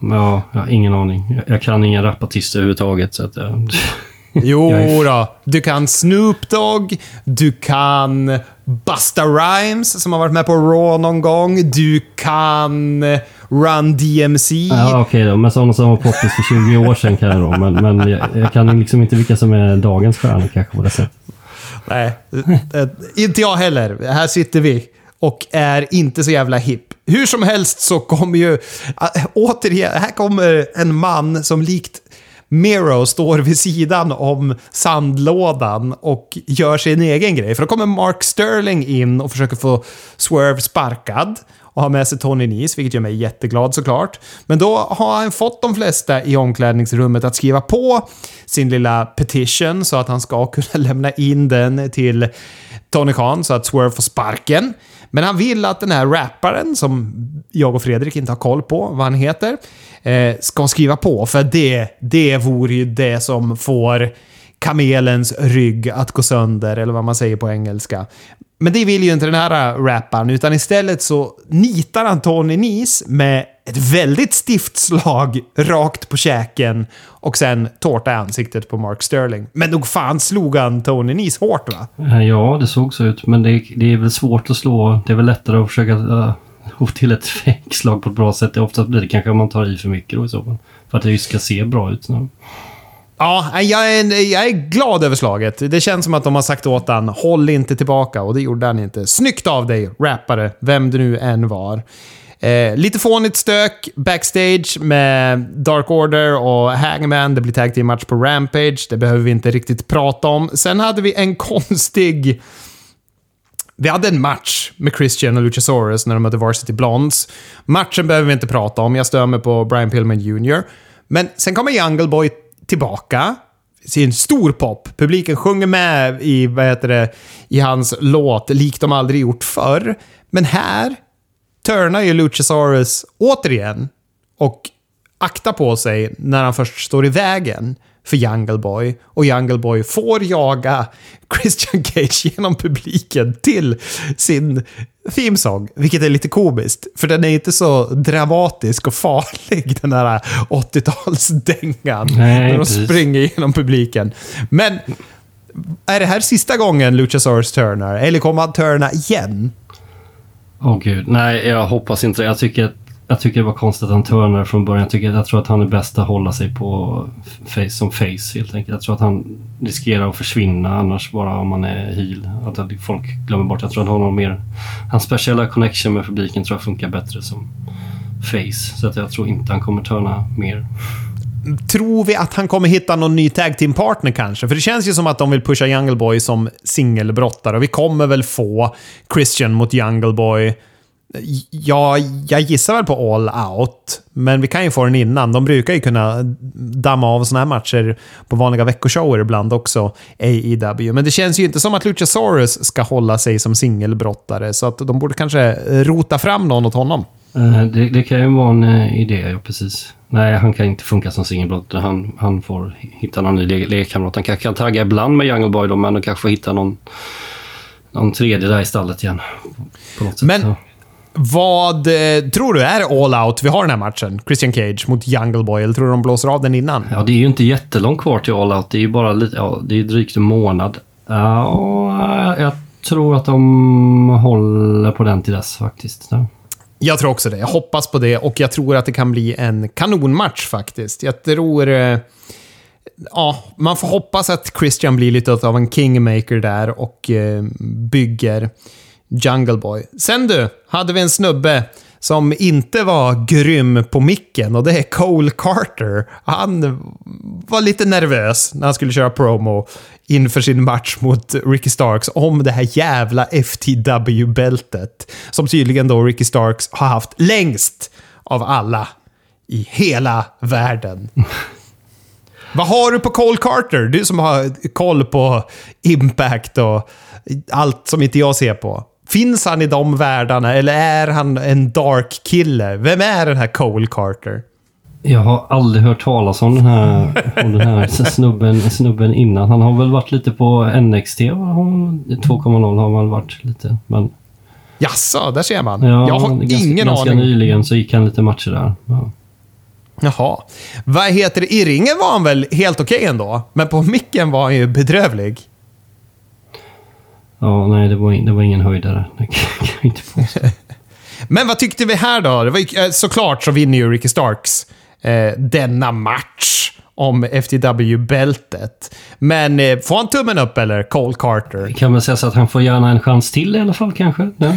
ja jag har ingen aning. Jag kan ingen rapartist överhuvudtaget, så att... Jag... Jo då. Du kan Snoop Dogg, du kan Busta Rhymes som har varit med på Raw någon gång. Du kan Run DMC. Ja, Okej okay då, men sådana som var poppis för 20 år sedan kan jag då. Men, men jag, jag, kan liksom inte vilka som är dagens stjärnor kanske på det sättet. Nej, eh, inte jag heller. Här sitter vi och är inte så jävla hipp. Hur som helst så kommer ju... Äh, återigen, här kommer en man som likt Miro står vid sidan om sandlådan och gör sin egen grej. För då kommer Mark Sterling in och försöker få Swerve sparkad och har med sig Tony Nis, vilket gör mig jätteglad såklart. Men då har han fått de flesta i omklädningsrummet att skriva på sin lilla petition så att han ska kunna lämna in den till Tony Khan så att Swerve får sparken. Men han vill att den här rapparen, som jag och Fredrik inte har koll på vad han heter, eh, ska skriva på. För det, det vore ju det som får kamelens rygg att gå sönder, eller vad man säger på engelska. Men det vill ju inte den här äh, rapparen, utan istället så nitar han Tony Nis med ett väldigt stift slag rakt på käken och sen tårta i ansiktet på Mark Sterling. Men nog fan slog han Tony Nis hårt va? Eh, ja, det såg så ut. Men det, det är väl svårt att slå. Det är väl lättare att försöka uh, få till ett slag på ett bra sätt. Oftast blir det kanske om man tar i för mycket då i så fall. För att det ska se bra ut. Så. Ja, jag är, jag är glad över slaget. Det känns som att de har sagt åt han håll inte tillbaka och det gjorde han inte. Snyggt av dig, rappare, vem du nu än var. Eh, lite fånigt stök backstage med Dark Order och Hangman. Det blir tag team match på Rampage. Det behöver vi inte riktigt prata om. Sen hade vi en konstig... Vi hade en match med Christian och Luchasaurus när de mötte Varsity Blondes. Matchen behöver vi inte prata om. Jag stör mig på Brian Pillman Jr. Men sen kommer Jungle Boy tillbaka. Sin stor pop. Publiken sjunger med i, vad heter det, i hans låt likt de aldrig gjort förr. Men här turnar ju Luchasaurus återigen och aktar på sig när han först står i vägen för Jungle Boy. Och Jungle Boy får jaga Christian Cage genom publiken till sin themesång, vilket är lite komiskt. För den är inte så dramatisk och farlig, den här 80-talsdängan. När de springer genom publiken. Men är det här sista gången Luchasaurus turnar? Eller kommer han turna igen? Åh oh, gud, nej jag hoppas inte Jag tycker, jag tycker det var konstigt att han turnade från början. Jag, tycker, jag tror att han är bäst att hålla sig på face, som face helt enkelt. Jag tror att han riskerar att försvinna annars bara om man är heel. Att folk glömmer bort. Jag tror att han har mer... Hans speciella connection med publiken tror jag funkar bättre som face. Så att jag tror inte han kommer turna mer. Tror vi att han kommer hitta någon ny tag team partner kanske? För det känns ju som att de vill pusha Jungle Boy som singelbrottare. Och vi kommer väl få Christian mot Jungle Boy. Ja, jag gissar väl på all out. Men vi kan ju få den innan. De brukar ju kunna damma av såna här matcher på vanliga veckoshower ibland också, AEW. Men det känns ju inte som att Luchasaurus ska hålla sig som singelbrottare, så att de borde kanske rota fram någon åt honom. Eh, det, det, kan ju vara en uh, idé, ja precis. Nej, han kan inte funka som singelbrottare. Han, han får hitta någon ny lekkamrat. Han kanske kan tagga ibland med Jungle Boy då, men kanske hitta någon, någon tredje där i stallet igen. men ja. Vad eh, tror du är all out vi har den här matchen? Christian Cage mot Jungle Boy, eller tror du de blåser av den innan? Ja, det är ju inte jättelångt kvar till all out. Det är ju bara lite, ja, det är drygt en månad. Ja, jag tror att de håller på den till dess faktiskt. Ja. Jag tror också det. Jag hoppas på det och jag tror att det kan bli en kanonmatch faktiskt. Jag tror... Eh, ja, man får hoppas att Christian blir lite av en kingmaker där och eh, bygger Jungle Boy. Sen du, hade vi en snubbe som inte var grym på micken och det är Cole Carter. Han var lite nervös när han skulle köra promo inför sin match mot Ricky Starks om det här jävla FTW-bältet. Som tydligen då Ricky Starks har haft längst av alla i hela världen. Vad har du på Cole Carter? Du som har koll på Impact och allt som inte jag ser på. Finns han i de världarna eller är han en dark kille? Vem är den här Cole Carter? Jag har aldrig hört talas om den här, om den här snubben, snubben innan. Han har väl varit lite på NXT. 2.0 har man varit lite. Men... Jaså, där ser man. Ja, jag har ganska, ingen ganska aning. Nyligen så gick han lite matcher där. Ja. Jaha. Vad heter det? I ringen var han väl helt okej okay ändå? Men på micken var han ju bedrövlig. Ja, nej, det var, det var ingen höjdare. Det kan jag inte påstå. Men vad tyckte vi här då? Det var ju, eh, såklart så vinner ju Ricky Starks eh, denna match om FTW-bältet. Men eh, får han tummen upp eller, Cole Carter? Kan man säga så att han får gärna en chans till i alla fall kanske? Ja.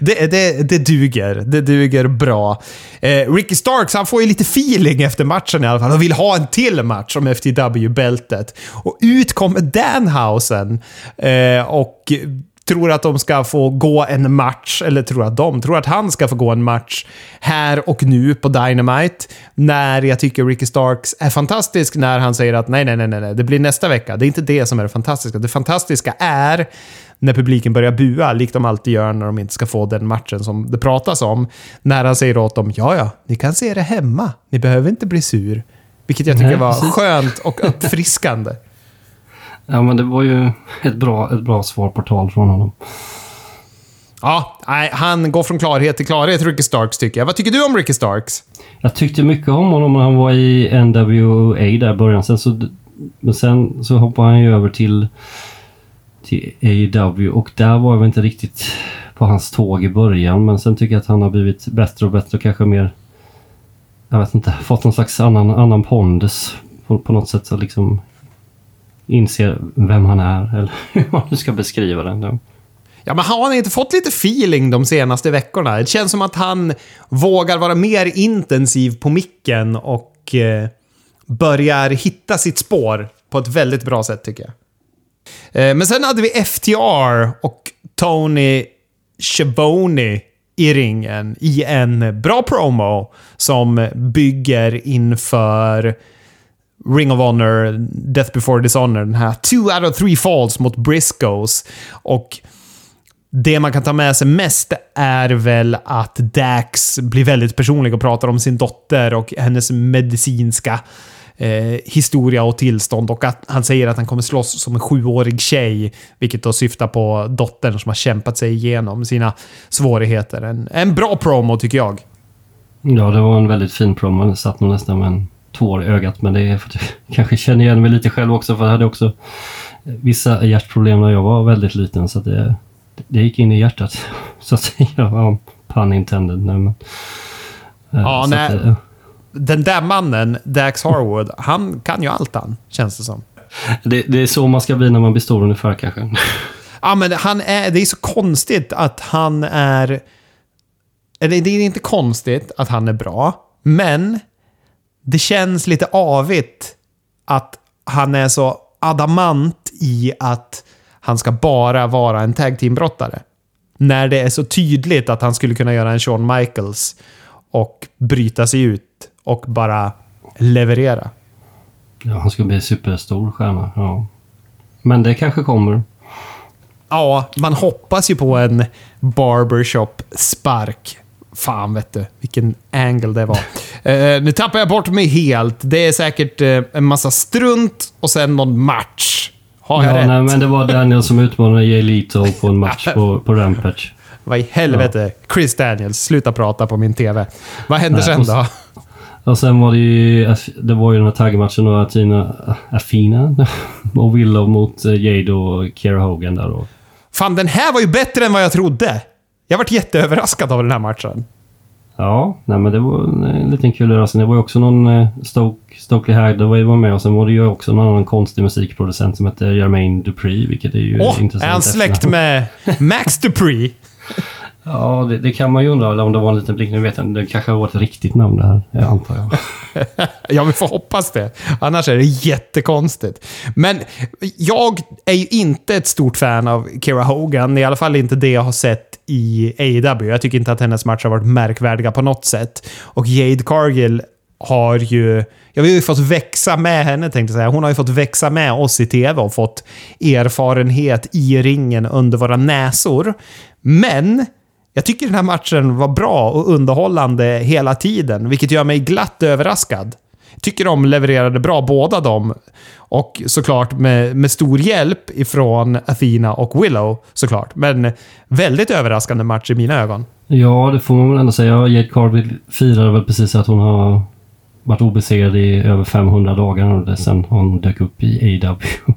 det, det, det duger. Det duger bra. Eh, Ricky Starks, han får ju lite feeling efter matchen i alla fall och vill ha en till match om FTW-bältet. Och ut kommer Danhausen eh, och tror att de ska få gå en match, eller tror att de, tror att han ska få gå en match här och nu på Dynamite. När jag tycker Ricky Starks är fantastisk när han säger att nej, nej, nej, nej, det blir nästa vecka. Det är inte det som är det fantastiska. Det fantastiska är när publiken börjar bua, likt de alltid gör när de inte ska få den matchen som det pratas om. När han säger åt dem, ja, ja, ni kan se det hemma. Ni behöver inte bli sur. Vilket jag tycker var skönt och uppfriskande. ja, men det var ju ett bra, ett bra svar på tal från honom. Ja, nej, han går från klarhet till klarhet, Ricky Starks, tycker jag. Vad tycker du om Ricky Starks? Jag tyckte mycket om honom när han var i NWA där i början. Sen så, men sen så hoppade han ju över till, till AEW och där var jag väl inte riktigt på hans tåg i början. Men sen tycker jag att han har blivit bättre och bättre och kanske mer jag vet inte, fått någon slags annan, annan pondus på, på något sätt. Så liksom inser vem han är, eller hur man nu ska beskriva den. Ja, men har han inte fått lite feeling de senaste veckorna? Det känns som att han vågar vara mer intensiv på micken och eh, börjar hitta sitt spår på ett väldigt bra sätt tycker jag. Eh, men sen hade vi FTR och Tony Schiavone i ringen i en bra promo som bygger inför Ring of Honor, Death before Dishonor, den här two out of three falls mot Briscoes. Och det man kan ta med sig mest är väl att Dax blir väldigt personlig och pratar om sin dotter och hennes medicinska eh, historia och tillstånd och att han säger att han kommer slåss som en sjuårig tjej, vilket då syftar på dottern som har kämpat sig igenom sina svårigheter. En, en bra promo tycker jag. Ja, det var en väldigt fin promo. Den satt nog nästan med en tår i ögat, men det är för att jag kanske känner igen mig lite själv också, för jag hade också vissa hjärtproblem när jag var väldigt liten, så det, det gick in i hjärtat, så att säga. Ja, pun intended. Nej, men, ja, nej. Att, den där mannen, Dax Harwood, han kan ju allt han, känns det som. Det, det, är så man ska bli när man blir stor ungefär kanske. Ja, men han är, det är så konstigt att han är... Eller det är inte konstigt att han är bra, men det känns lite avigt att han är så adamant i att han ska bara vara en tag team-brottare. När det är så tydligt att han skulle kunna göra en Shawn Michaels och bryta sig ut och bara leverera. Ja, han ska bli superstor stjärna. Ja. Men det kanske kommer. Ja, man hoppas ju på en barbershop-spark. Fan vet du, vilken angle det var. uh, nu tappar jag bort mig helt. Det är säkert uh, en massa strunt och sen någon match. Har jag ja, rätt? Nej, men det var Daniel som utmanade Jay Leto på en match på, på Rampage. Vad i helvete? Ja. Chris Daniels, sluta prata på min TV. Vad händer nej, sen då? Och sen var det ju, det var ju den här taggmatchen då, Atina, Afina och Willow mot eh, Jade och Kiera Hogan där då. Fan, den här var ju bättre än vad jag trodde! Jag varit jätteöverraskad av den här matchen. Ja, nej men det var en liten kul överraskning. Det var ju också någon eh, Stoke, Stokely Hagg var med och sen var det ju också någon annan konstig musikproducent som hette Jermaine Dupree, vilket är ju oh, intressant. är han släkt med Max Dupree? Ja, det, det, kan man ju undra om det var en liten blick. Nu vet jag Det kanske var ett riktigt namn det här, jag antar jag. ja, vi får hoppas det. Annars är det jättekonstigt. Men jag är ju inte ett stort fan av Kira Hogan. I alla fall inte det jag har sett i AEW. Jag tycker inte att hennes matcher har varit märkvärdiga på något sätt. Och Jade Cargill har ju... Jag har ju fått växa med henne, tänkte jag säga. Hon har ju fått växa med oss i TV och fått erfarenhet i ringen under våra näsor. Men jag tycker den här matchen var bra och underhållande hela tiden, vilket gör mig glatt överraskad. Jag tycker de levererade bra, båda de. Och såklart med, med stor hjälp ifrån Athena och Willow, såklart. Men väldigt överraskande match i mina ögon. Ja, det får man väl ändå säga. Jade Carby firade väl precis att hon har varit obesegrad i över 500 dagar sen hon dök upp i AW.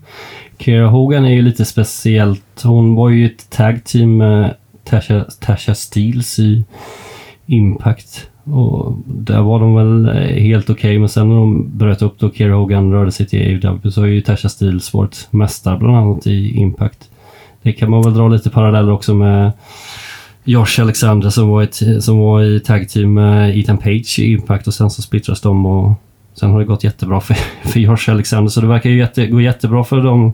Kira Hogan är ju lite speciellt. Hon var ju ett tag team med Tasha, Tasha Steels i Impact. Och där var de väl eh, helt okej, okay, men sen när de bröt upp då Kira Hogan rörde sig till AEW så har ju Tasha Steels varit mästare bland annat i Impact. Det kan man väl dra lite paralleller också med Josh Alexander som var, ett, som var i tag team med Ethan Page i Impact och sen så splittras de och sen har det gått jättebra för, för Josh Alexander så det verkar ju jätte, gå jättebra för de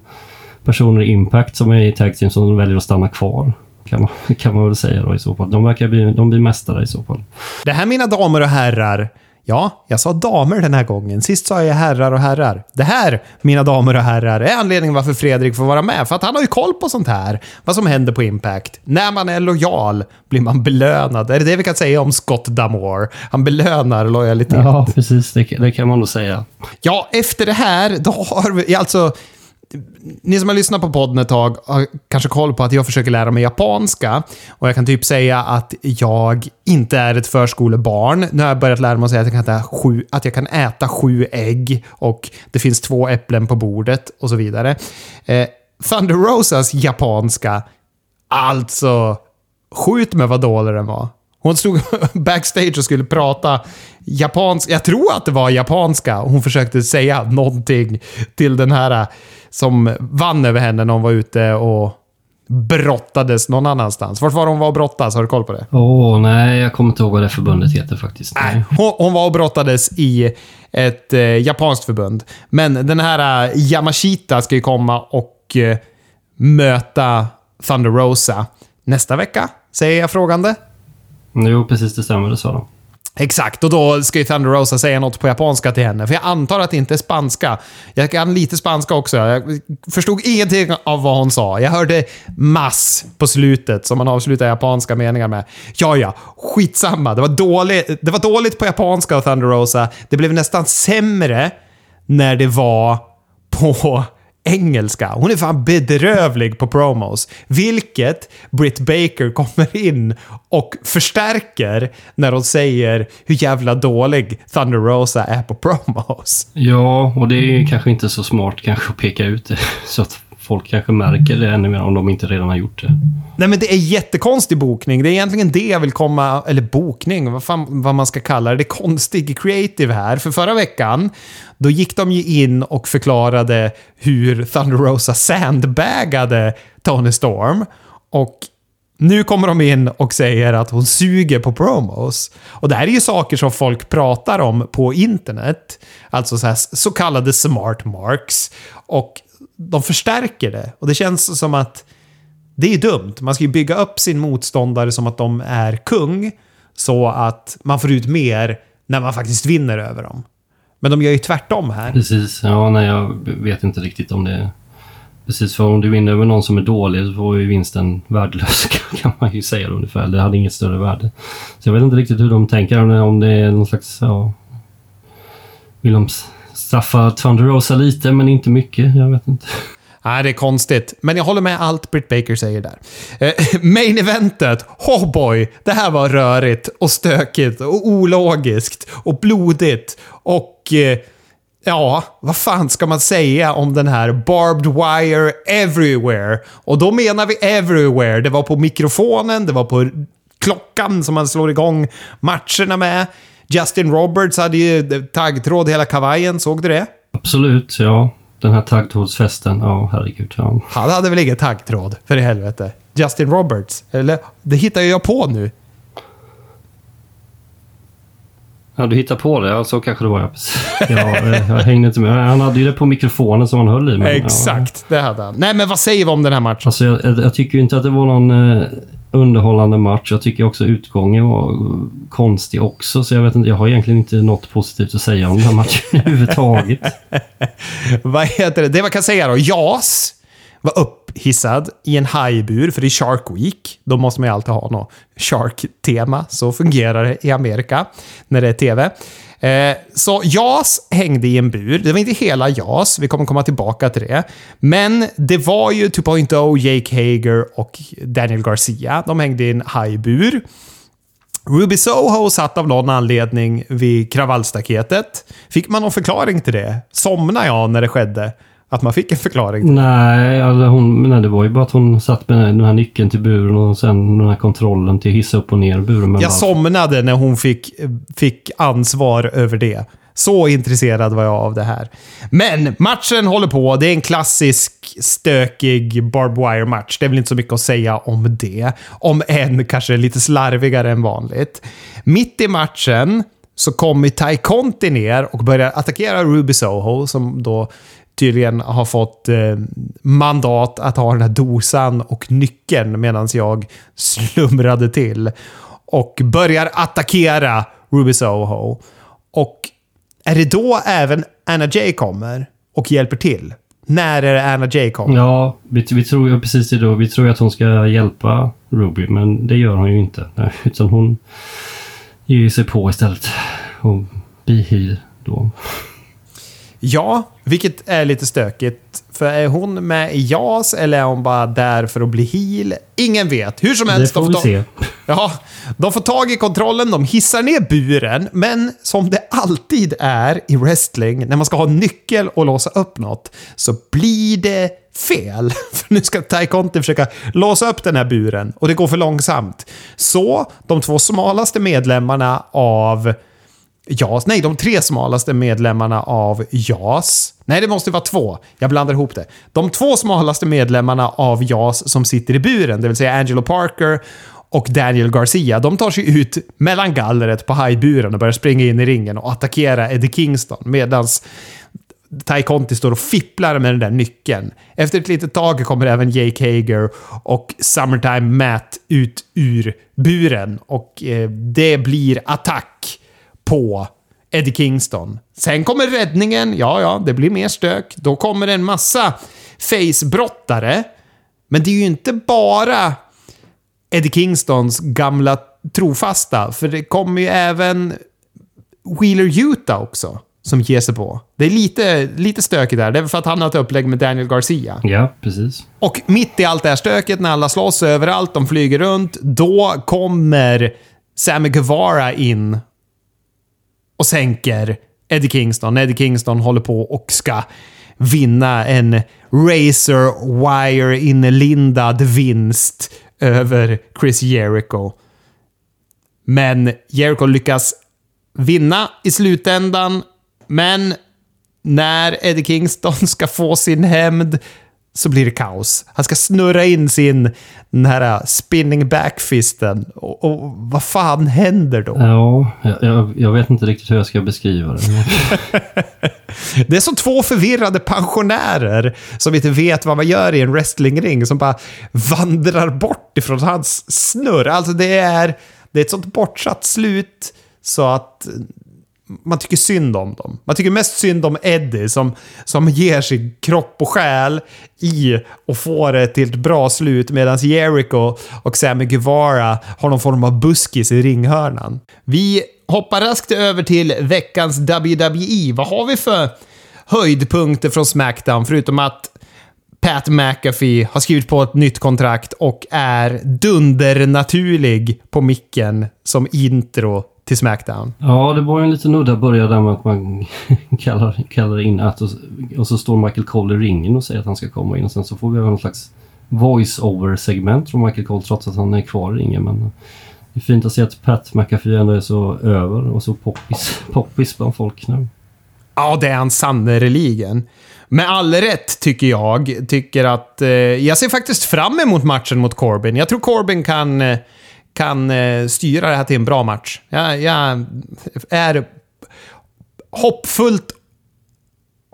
personer i Impact som är i Tag Team som väljer att stanna kvar. Kan man, kan man väl säga då i så fall. De verkar bli, de blir mästare i så fall. Det här mina damer och herrar. Ja, jag sa damer den här gången. Sist sa jag herrar och herrar. Det här, mina damer och herrar, är anledningen varför Fredrik får vara med. För att han har ju koll på sånt här. Vad som händer på Impact. När man är lojal blir man belönad. Är det det vi kan säga om Scott Damore? Han belönar lojalitet. Ja, precis. Det, det kan man nog säga. Ja, efter det här, då har vi alltså... Ni som har lyssnat på podden ett tag har kanske koll på att jag försöker lära mig japanska. Och jag kan typ säga att jag inte är ett förskolebarn. Nu har jag börjat lära mig att säga att jag kan äta sju, att jag kan äta sju ägg och det finns två äpplen på bordet och så vidare. Eh, Thunder Rosas japanska, alltså skjut med vad dålig den var. Hon stod backstage och skulle prata japanska. Jag tror att det var japanska. Hon försökte säga någonting till den här som vann över henne när hon var ute och brottades någon annanstans. Vart var hon var och brottades? Har du koll på det? Åh, oh, nej. Jag kommer inte ihåg vad det förbundet heter faktiskt. Nej. Hon, hon var och brottades i ett eh, japanskt förbund. Men den här eh, Yamashita ska ju komma och eh, möta Thunder Rosa nästa vecka, säger jag frågande. Jo, precis det stämmer. Det sa de. Exakt, och då ska ju Thunder Rosa säga något på japanska till henne. För jag antar att det inte är spanska. Jag kan lite spanska också. Jag förstod ingenting av vad hon sa. Jag hörde mass på slutet som man avslutar japanska meningar med. Ja, ja, skitsamma. Det var dåligt, det var dåligt på japanska av Thunder Rosa. Det blev nästan sämre när det var på engelska. Hon är fan bedrövlig på promos. Vilket Britt Baker kommer in och förstärker när hon säger hur jävla dålig Thunder Rosa är på promos. Ja, och det är kanske inte så smart kanske att peka ut det. Så att folk kanske märker det ännu mer om de inte redan har gjort det. Nej, men det är jättekonstig bokning. Det är egentligen det jag vill komma... Eller bokning, vad, fan, vad man ska kalla det. Det är konstig creative här. För förra veckan, då gick de ju in och förklarade hur Thunder Rosa sandbagade Tony Storm. Och nu kommer de in och säger att hon suger på promos. Och det här är ju saker som folk pratar om på internet. Alltså så, här, så kallade smart marks. Och de förstärker det. Och det känns som att det är dumt. Man ska ju bygga upp sin motståndare som att de är kung. Så att man får ut mer när man faktiskt vinner över dem. Men de gör ju tvärtom här. Precis. Ja, nej, jag vet inte riktigt om det... Precis, för om du vinner över någon som är dålig så får ju vinsten värdelös kan man ju säga ungefär. Det hade inget större värde. Så jag vet inte riktigt hur de tänker, om det är någon slags... Ja, vill de straffa Thunder Rosa lite, men inte mycket. Jag vet inte. Nej, det är konstigt. Men jag håller med allt Britt Baker säger där. Eh, main eventet, oh boy, det här var rörigt och stökigt och ologiskt och blodigt och... Eh, ja, vad fan ska man säga om den här Barbed Wire Everywhere? Och då menar vi Everywhere. Det var på mikrofonen, det var på klockan som man slår igång matcherna med. Justin Roberts hade ju taggtråd hela kavajen, såg du det? Absolut, ja. Den här taggtrådsfesten, ja herregud. Ja. Han hade väl ingen taggtråd, för i helvete. Justin Roberts, eller? Det hittar jag på nu. Ja, du hittar på det. Ja, så kanske det var. Ja, jag, jag hängde inte med. Han hade ju det på mikrofonen som han höll i. Men, Exakt, ja. det hade han. Nej, men vad säger vi om den här matchen? Alltså, jag, jag tycker ju inte att det var någon eh, underhållande match. Jag tycker också utgången var eh, konstig också, så jag vet inte. Jag har egentligen inte något positivt att säga om den här matchen överhuvudtaget. vad heter det? Det man kan säga då. JAS var upphissad i en hajbur, för i Shark Week. Då måste man ju alltid ha något Shark-tema. Så fungerar det i Amerika när det är TV. Eh, så JAS hängde i en bur. Det var inte hela JAS, vi kommer komma tillbaka till det. Men det var ju 2.0, Jake Hager och Daniel Garcia. De hängde i en hajbur. Ruby Soho satt av någon anledning vid kravallstaketet. Fick man någon förklaring till det? Somnade jag när det skedde? Att man fick en förklaring? Nej, alltså hon, nej, det var ju bara att hon satt med den här nyckeln till buren och sen den här kontrollen till hissa upp och ner buren. Jag somnade när hon fick, fick ansvar över det. Så intresserad var jag av det här. Men matchen håller på. Det är en klassisk stökig barbed wire-match. Det är väl inte så mycket att säga om det. Om än kanske lite slarvigare än vanligt. Mitt i matchen så kommer Ty Conti ner och börjar attackera Ruby Soho som då tydligen har fått eh, mandat att ha den här dosan och nyckeln medan jag slumrade till. Och börjar attackera Ruby Soho. Och är det då även Anna Jay kommer och hjälper till? När är det Anna Jay kommer? Ja, vi, vi tror ju precis det då. Vi tror att hon ska hjälpa Ruby, men det gör hon ju inte. Nej, utan hon ger sig på istället. Och blir då. Ja, vilket är lite stökigt. För är hon med i JAS eller är hon bara där för att bli heal? Ingen vet. Hur som helst. Det får de vi ta- se. Ja, de får tag i kontrollen, de hissar ner buren, men som det alltid är i wrestling, när man ska ha nyckel och låsa upp något, så blir det fel. För nu ska Tai Conti försöka låsa upp den här buren och det går för långsamt. Så de två smalaste medlemmarna av JAS, nej, de tre smalaste medlemmarna av JAS. Nej, det måste vara två. Jag blandar ihop det. De två smalaste medlemmarna av JAS som sitter i buren, det vill säga Angelo Parker och Daniel Garcia, de tar sig ut mellan gallret på hajburen och börjar springa in i ringen och attackera Eddie Kingston medan Tai Conti står och fipplar med den där nyckeln. Efter ett litet tag kommer även Jake Hager och Summertime Matt ut ur buren och eh, det blir attack på Eddie Kingston. Sen kommer räddningen. Ja, ja, det blir mer stök. Då kommer en massa facebrottare. Men det är ju inte bara Eddie Kingstons gamla trofasta, för det kommer ju även Wheeler Utah också som ger sig på. Det är lite, lite stökigt där. Det är för att han har ett upplägg med Daniel Garcia. Ja, precis. Och mitt i allt det här stöket, när alla slåss överallt, de flyger runt, då kommer Sammy Guevara in och sänker Eddie Kingston. Eddie Kingston håller på och ska vinna en Razor Wire inlindad vinst över Chris Jericho. Men Jericho lyckas vinna i slutändan, men när Eddie Kingston ska få sin hämnd så blir det kaos. Han ska snurra in sin den här spinning backfisten. Och, och vad fan händer då? Ja, jag, jag, jag vet inte riktigt hur jag ska beskriva det. Det är som två förvirrade pensionärer som inte vet vad man gör i en wrestlingring som bara vandrar bort ifrån hans snurr. Alltså det är, det är ett sånt bortsatt slut så att man tycker synd om dem. Man tycker mest synd om Eddie som, som ger sin kropp och själ i och får det till ett bra slut medan Jericho och Sammy Guevara har någon form av buskis i ringhörnan. Vi hoppar raskt över till veckans WWE. Vad har vi för höjdpunkter från Smackdown förutom att Pat McAfee har skrivit på ett nytt kontrakt och är dundernaturlig på micken som intro till Smackdown. Ja, det var ju en liten udda början där med att man kallar, kallar in att och, och så står Michael Cole i ringen och säger att han ska komma in och sen så får vi någon slags voice-over-segment från Michael Cole trots att han är kvar i ringen. Men det är fint att se att Pat McAfee ändå är så över och så poppis, poppis bland folk nu. Ja, det är han sannerligen. Med all rätt, tycker jag. Tycker att... Eh, jag ser faktiskt fram emot matchen mot Corbin. Jag tror Corbin kan, eh, kan eh, styra det här till en bra match. Jag, jag är hoppfullt...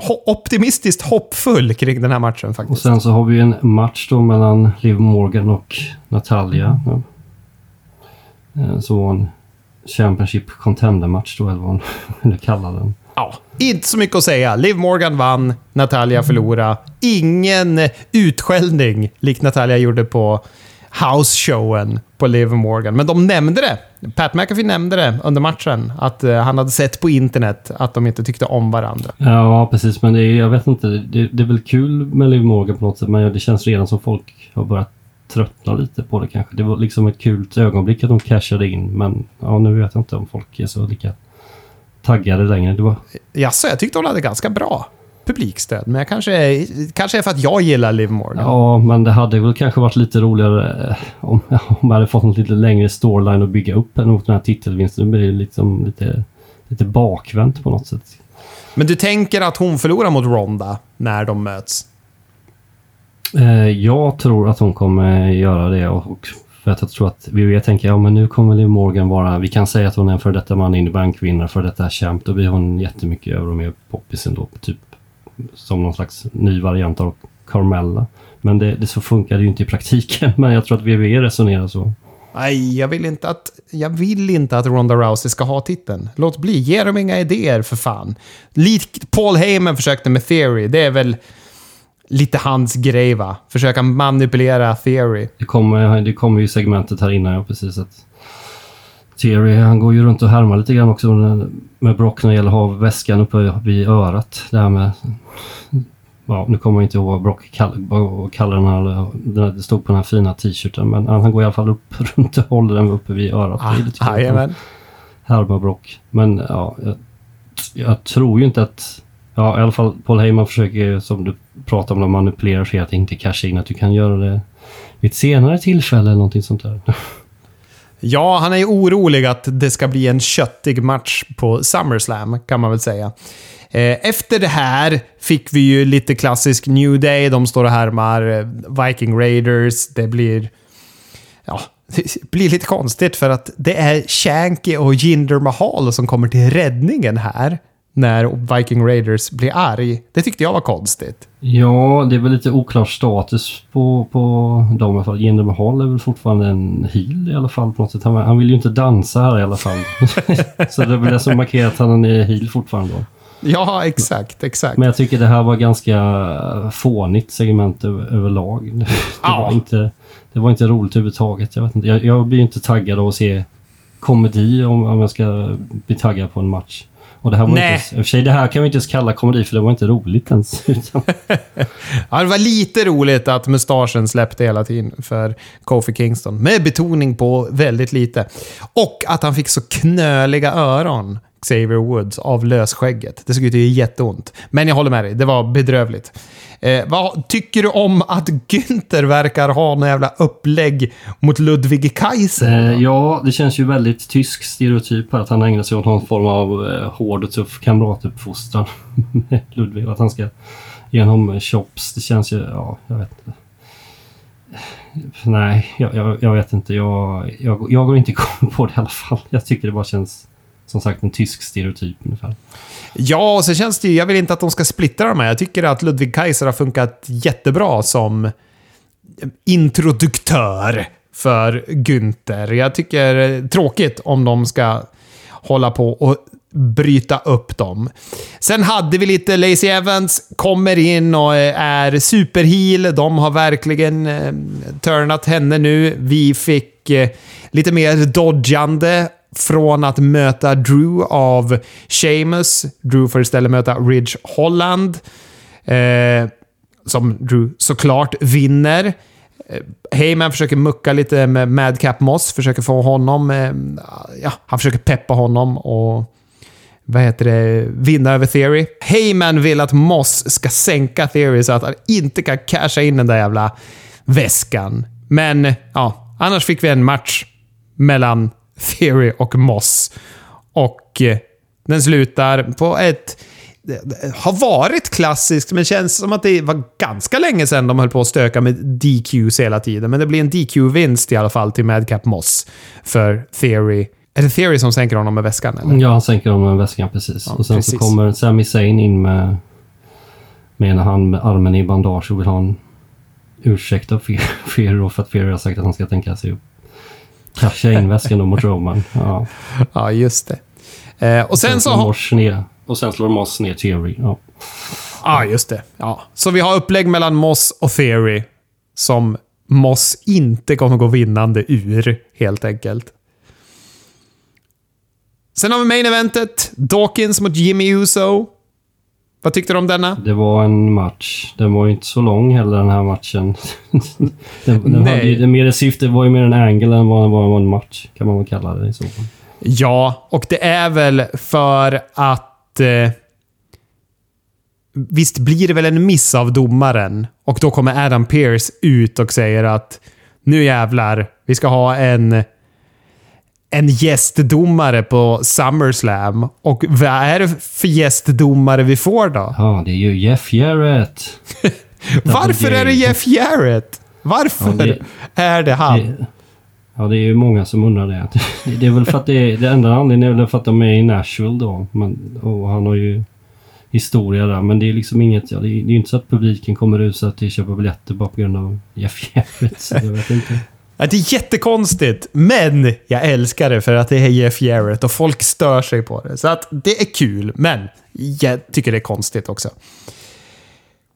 Ho optimistiskt hoppfull kring den här matchen Och faktiskt. sen så har vi en match då mellan Liv Morgan och Natalia. Ja. Eh, Så var en Championship Contender-match då, eller vad man vill kalla den. Ja, inte så mycket att säga. Liv Morgan vann, Natalia förlorade. Ingen utskällning likt Natalia gjorde på house-showen på Liv Morgan. Men de nämnde det. Pat McAfee nämnde det under matchen. Att eh, han hade sett på internet att de inte tyckte om varandra. Ja, precis. Men det är, jag vet inte. Det, det är väl kul med Liv Morgan på något sätt, men det känns redan som folk har börjat tröttna lite på det kanske. Det var liksom ett kul ögonblick att de cashade in, men ja, nu vet jag inte om folk är så lika taggade längre. Det var, Jaså, jag tyckte hon hade ganska bra publikstöd. Men jag kanske, kanske är för att jag gillar Liv Morgan. ja, men det hade väl kanske varit lite roligare eh, om, om man hade fått något lite längre storyline att bygga upp än mot den här titelvinsten. Nu blir det liksom lite, lite bakvänt på något sätt. Men du tänker att hon förlorar mot Ronda när de möts? Eh, Jag tror att hon kommer göra det och för att jag tror att WWE tänker ja men nu kommer Liv Morgan vara, vi kan säga att hon är en för detta man in i bankvinnare, för detta champ, då blir hon jättemycket över och mer poppis ändå. Typ som någon slags ny variant av Carmella. Men det, det så funkar det ju inte i praktiken. Men jag tror att WWE resonerar så. Nej, jag vill inte att, jag vill inte att Ronda Rousey ska ha titeln. Låt bli. Ge dem inga idéer för fan. Likt Paul Heyman försökte med Theory. Det är väl lite hans grej va? Försöka manipulera Theory. Det kommer, det kommer ju segmentet här innan, ja precis. Att Theory, han går ju runt och härmar lite grann också med Brock när det gäller att ha väskan uppe vid örat. Det här med ja, nu kommer jag inte ihåg vad Brock kallar den här, det stod på den här fina t-shirten, men han går i alla fall upp runt och håller den uppe vid örat. Ah, Jajamän. Härmar Brock. Men ja, jag, jag, tror ju inte att, ja i alla fall Paul Heyman försöker som du pratar om, att manipulera sig att inte casha in, att du kan göra det vid ett senare tillfälle eller någonting sånt där. Ja, han är ju orolig att det ska bli en köttig match på SummerSlam, kan man väl säga. Eh, efter det här fick vi ju lite klassisk New Day. De står och härmar eh, Viking Raiders. Det blir... Ja, det blir lite konstigt för att det är Shanky och Jinder Mahal som kommer till räddningen här när Viking Raiders blir arg. Det tyckte jag var konstigt. Ja, det är väl lite oklar status på, på dem i alla fall. Jinder Mahal är väl fortfarande en heel i alla fall på något sätt. Han, han vill ju inte dansa här i alla fall. Så det är väl det som markerar att han är heel fortfarande. Då. Ja, exakt, exakt. Men jag tycker det här var ganska fånigt segment över, överlag. Det, ja. var inte, det var inte roligt överhuvudtaget. Jag, vet inte, jag, jag blir inte taggad av att se komedi om, om jag ska bli taggad på en match. Och det här var Nej. inte, I och för sig, det här kan vi inte ens kalla komedi för det var inte roligt ens. ja, det var lite roligt att mustaschen släppte hela tiden för Kofi Kingston. Med betoning på väldigt lite. Och att han fick så knöliga öron. Xavier Woods av lösskägget. Det såg ut att göra jätteont. Men jag håller med dig, det var bedrövligt. Eh, vad tycker du om att Günther verkar ha en jävla upplägg mot Ludwig Kaiser? Eh, ja, det känns ju väldigt tysk stereotyp här att han ägnar sig åt någon form av eh, hård och tuff kamratuppfostran med Ludwig. Att han ska ge honom chops. Det känns ju, ja, jag vet inte. Nej, jag, jag, jag vet inte. Jag, jag, jag går inte igång på det i alla fall. Jag tycker det bara känns som sagt en tysk stereotyp ungefär. Ja, och så känns det ju... Jag vill inte att de ska splittra de här. Jag tycker att Ludwig Kaiser har funkat jättebra som introduktör för Günther. Jag tycker det är tråkigt om de ska hålla på och bryta upp dem. Sen hade vi lite Lacey Evans, kommer in och eh, är superheal. De har verkligen eh, turnat henne nu. Vi fick eh, lite mer dodgande från att möta Drew av Sheamus. Drew får istället möta Ridge Holland. Eh, som Drew såklart vinner. Eh, Heyman försöker mucka lite med Madcap Moss, försöker få honom... Eh, ja, han försöker peppa honom och vad heter det, vinna över Theory. Heyman vill att Moss ska sänka Theory så att han inte kan casha in den där jävla väskan. Men ja, annars fick vi en match mellan Theory och Moss. Och eh, den slutar på ett... Har varit klassiskt, men känns som att det var ganska länge sedan de höll på att stöka med DQs hela tiden. Men det blir en DQ-vinst i alla fall till Madcap Moss för Theory. Är det Theory som sänker honom med väskan? Eller? Ja, han sänker honom med väskan, precis. Ja, och sen precis. så kommer Sami Zayn in med, med ena hand med armen i bandage och vill ha en ursäkt av Fear för att Fear har sagt att han ska tänka sig upp. Casha in väskan då mot Roman. Ja, ja just det. Eh, och sen, sen så... Ner, och sen slår Moss ner Theory. Ja. ja, just det. Ja. Så vi har upplägg mellan Moss och Theory som Moss inte kommer gå vinnande ur, helt enkelt. Sen har vi main eventet. Dawkins mot Jimmy Uso. Vad tyckte du om denna? Det var en match. Den var ju inte så lång heller den här matchen. den, den Nej. Hade, den mer syfte var ju mer en angle än vad det var en match. Kan man väl kalla det i så fall. Ja, och det är väl för att... Eh, visst blir det väl en miss av domaren? Och då kommer Adam Pearce ut och säger att nu jävlar, vi ska ha en en gästdomare på SummerSlam. Och vad är det för gästdomare vi får då? Ja, det är ju Jeff Jarrett. Varför är det Jeff Jarrett? Varför ja, det, är det han? Det, ja, det är ju många som undrar det. Det är väl för att det, det enda anledningen är väl för att de är i Nashville då. Men, och han har ju historia där. Men det är liksom inget, ja, det är, ju inte så att publiken kommer rusa till att köpa biljetter bara på grund av Jeff Jarrett. Så jag vet inte. Ja, det är jättekonstigt, men jag älskar det för att det är Jeff Jarrett och folk stör sig på det. Så att det är kul, men jag tycker det är konstigt också.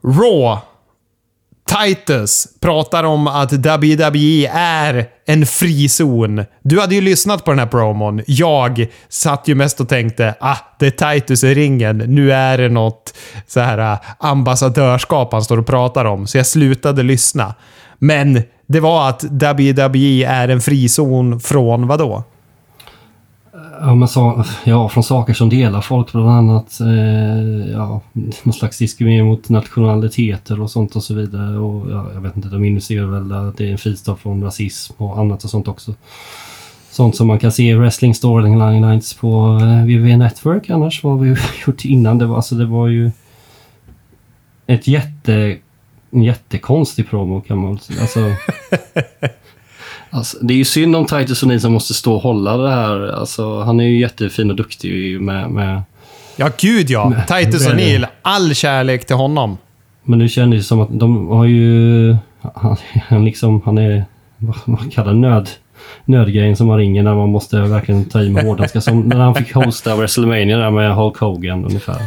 Raw. Titus pratar om att WWE är en frizon. Du hade ju lyssnat på den här promon. Jag satt ju mest och tänkte ah, det är Titus i ringen. Nu är det något så här ah, ambassadörskap han står och pratar om. Så jag slutade lyssna. Men det var att WWE är en frizon från vad då? Ja, men så, ja, från saker som delar folk, bland annat eh, ja, någon slags diskriminering mot nationaliteter och sånt och så vidare. Och, ja, jag vet inte, de inser väl att det är en fristad från rasism och annat och sånt också. Sånt som man kan se i Wrestling Storylines på eh, WWE Network annars, vad vi gjort innan. Det var, alltså, det var ju ett jätte en jättekonstig promo kan man. Alltså, alltså, det är ju synd om Titus O'Neill som måste stå och hålla det här. Alltså, han är ju jättefin och duktig med... med ja, gud ja. Med, Titus O'Neill. All kärlek till honom. Men det kändes som att de har ju... Han, han liksom, han är... Vad man kallar nöd nödgrejen som man ringer när man måste verkligen ta i med hårdhandskar. Som när han fick hosta WrestleMania där med Hulk Hogan ungefär.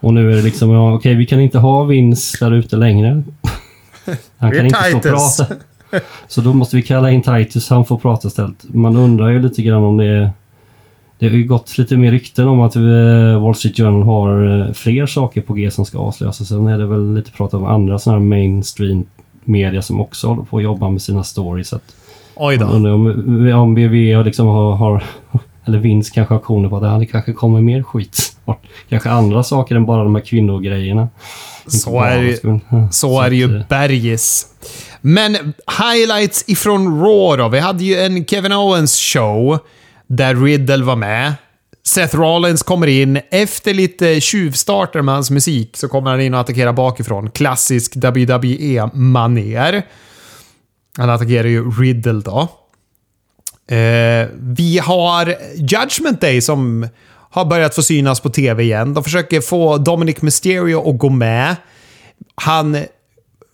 Och nu är det liksom, ja, okej, vi kan inte ha Vince där ute längre. Han kan inte stå och prata. Så då måste vi kalla in Titus, han får prata istället. Man undrar ju lite grann om det är... Det har ju gått lite mer rykten om att eh, Wall Street Journal har eh, fler saker på G som ska avslöjas. Sen är det väl lite prat om andra sådana här mainstream media som också håller på att jobba med sina stories. Att Oj då. Undrar om, om BV liksom har, har, eller Vince kanske har aktioner på att det kanske kommer mer skit Kanske andra saker än bara de här kvinnogrejerna. Så är, det, så, så är det ju eh, bergis. Men highlights ifrån Raw då. Vi hade ju en Kevin Owens show där Riddle var med. Seth Rollins kommer in. Efter lite tjuvstarter med hans musik så kommer han in och attackerar bakifrån. Klassisk WWE-manér. Han attackerar ju Riddle då. Eh, vi har Judgment Day som har börjat få synas på TV igen. De försöker få Dominic Mysterio att gå med. Han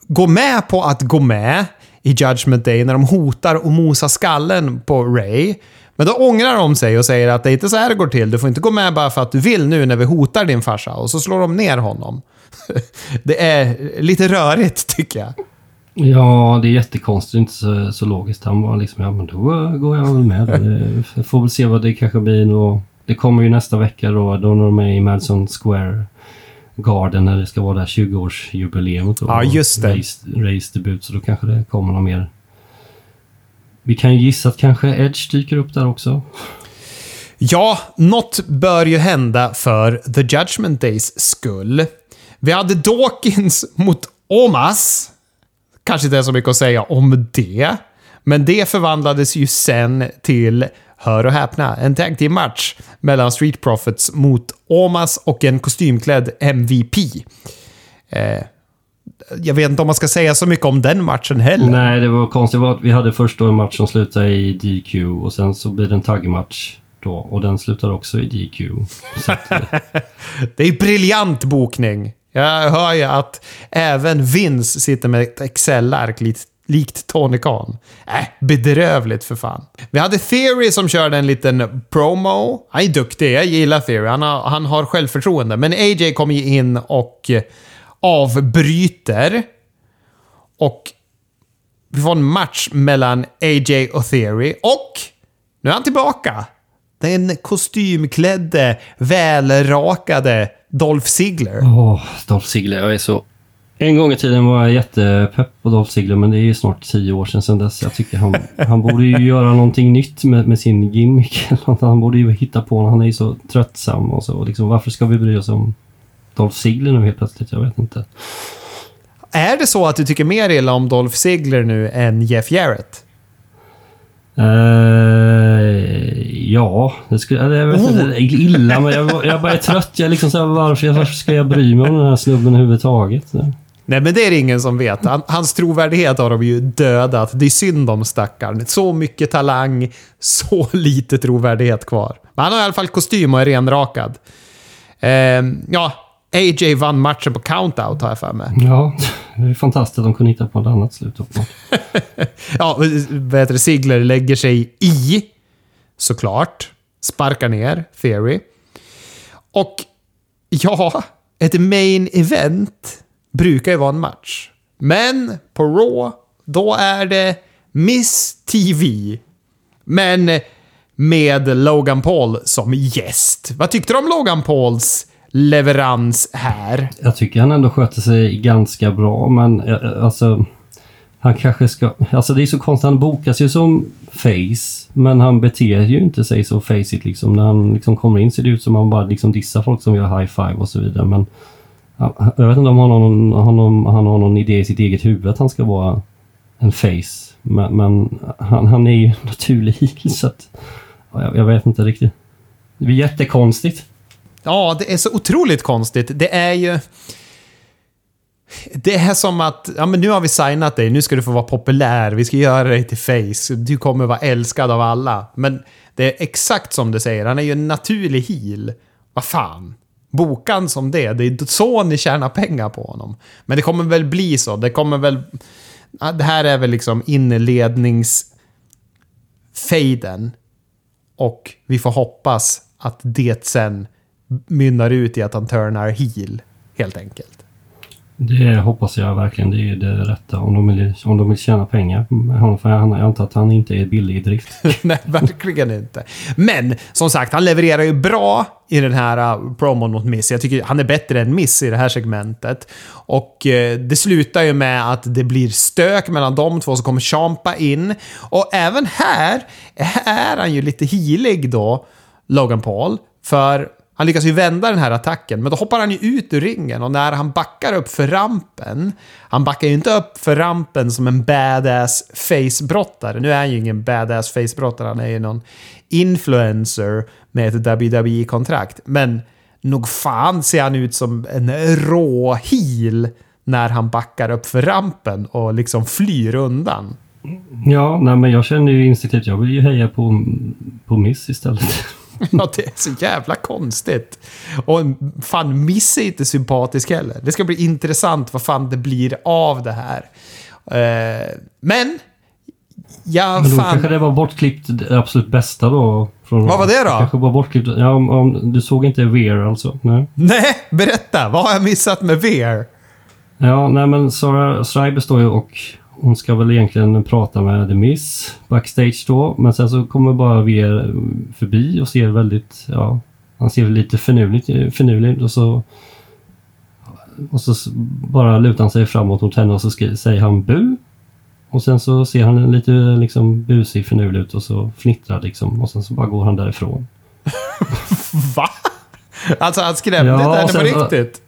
går med på att gå med i Judgment Day när de hotar och mosar skallen på Ray. Men då ångrar de sig och säger att det är inte så här det går till. Du får inte gå med bara för att du vill nu när vi hotar din farsa. Och så slår de ner honom. det är lite rörigt tycker jag. Ja, det är jättekonstigt. Inte så, så logiskt. Han var liksom, ja men då går jag väl med. Får väl se vad det kanske blir då. Det kommer ju nästa vecka då, då när de är i Madison Square Garden när det ska vara det här 20-årsjubileet. Ja, just det. Race, race debut, så då kanske det kommer något mer. Vi kan ju gissa att kanske Edge dyker upp där också. Ja, något bör ju hända för The Judgment Days skull. Vi hade Dawkins mot Omas kanske inte är så mycket att säga om det. Men det förvandlades ju sen till, hör och häpna, en tag team match mellan Street Profits mot Omas och en kostymklädd MVP. Eh, jag vet inte om man ska säga så mycket om den matchen heller. Nej, det var konstigt. Vi hade först en match som slutade i DQ och sen så blir det en taggmatch då och den slutar också i DQ. Att, det är briljant bokning. Jag hör ju att även Vince sitter med ett Excel-ark likt, likt Tony Khan. Äh, bedrövligt för fan. Vi hade Theory som körde en liten promo. Han är duktig, jag gillar Theory. Han har, han har självförtroende. Men AJ kommer ju in och avbryter. Och vi får en match mellan AJ och Theory. Och nu är han tillbaka. Den kostymklädde, välrakade Dolph Ziggler. Åh, oh, Dolph Ziggler. Jag är så... En gång i tiden var jag jättepepp på Dolph Ziggler, men det är ju snart tio år sedan, sedan dess. Jag tycker han, han borde ju göra någonting nytt med, med sin gimmick. Han borde ju hitta på Han är ju så tröttsam och så. Liksom, varför ska vi bry oss om Dolph Ziggler nu helt plötsligt? Jag vet inte. Är det så att du tycker mer illa om Dolph Ziggler nu än Jeff Jarrett? Uh, ja, det skulle, jag vet inte, oh. illa men jag, jag bara är trött. Jag liksom så här, varför, varför ska jag bry mig om den här snubben överhuvudtaget? Nej, men det är det ingen som vet. hans trovärdighet har de ju dödat. Det är synd om stackaren. Så mycket talang, så lite trovärdighet kvar. Men han har i alla fall kostym och är renrakad. Uh, ja, AJ vann matchen på countout har jag för mig. Ja, det är fantastiskt de kunde hitta på ett annat slut. ja, vad heter det? Ziggler lägger sig i, såklart. Sparkar ner Theory. Och ja, ett main event brukar ju vara en match. Men på Raw, då är det Miss TV. Men med Logan Paul som gäst. Vad tyckte du om Logan Pauls leverans här? Jag tycker han ändå sköter sig ganska bra, men eh, eh, alltså... Han kanske ska... Alltså det är så konstigt, han bokas ju som face, men han beter ju inte sig så faceigt liksom. När han liksom kommer in ser det ut som att han bara liksom dissar folk som gör high five och så vidare, men... Jag vet inte om han har någon, han har, han har någon idé i sitt eget huvud att han ska vara en face. Men, men han, han, är ju naturlig så att... Jag, jag vet inte riktigt. Det blir jättekonstigt. Ja, det är så otroligt konstigt. Det är ju... Det är som att, ja men nu har vi signat dig, nu ska du få vara populär, vi ska göra dig till face, du kommer vara älskad av alla. Men det är exakt som du säger, han är ju en naturlig heel. Vad fan. Bokan som det, det är så ni tjänar pengar på honom. Men det kommer väl bli så, det kommer väl... Det här är väl liksom inlednings... fejden. Och vi får hoppas att det sen mynnar ut i att han turnar heel, helt enkelt. Det hoppas jag verkligen. Det är det rätta om de vill, om de vill tjäna pengar med honom. För jag antar att han inte är billig i drift. Nej, verkligen inte. Men som sagt, han levererar ju bra i den här uh, promon mot Miss. Jag tycker han är bättre än Miss i det här segmentet. Och uh, det slutar ju med att det blir stök mellan de två som kommer champa in. Och även här är han ju lite healig då, Logan Paul. För han lyckas ju vända den här attacken, men då hoppar han ju ut ur ringen och när han backar upp för rampen, han backar ju inte upp för rampen som en badass facebrottare. Nu är han ju ingen badass facebrottare, han är ju någon influencer med ett WWE-kontrakt. Men nog fan ser han ut som en rå heel när han backar upp för rampen och liksom flyr undan. Ja, nej men jag känner ju instinktivt, jag vill ju heja på, på Miss istället. Ja, det är så jävla konstigt. Och fan, Miss är inte sympatisk heller. Det ska bli intressant vad fan det blir av det här. Uh, men... Ja, men då fan... kanske det var bortklippt det absolut bästa då. Från vad var det då? Kanske var bortklippt. Ja, om, om, du såg inte Veer alltså? Nej. Nej, berätta! Vad har jag missat med Veer? Ja, nej men Sara Schreiber står ju och hon ska väl egentligen prata med The Miss backstage då. Men sen så kommer bara Ver förbi och ser väldigt, ja, han ser lite finurligt, finurlig och så och så bara lutar han sig framåt mot henne och så säger han bu. Och sen så ser han lite liksom busig finurlig ut och så fnittrar liksom och sen så bara går han därifrån. Va? Alltså han skrämde ja, henne på riktigt?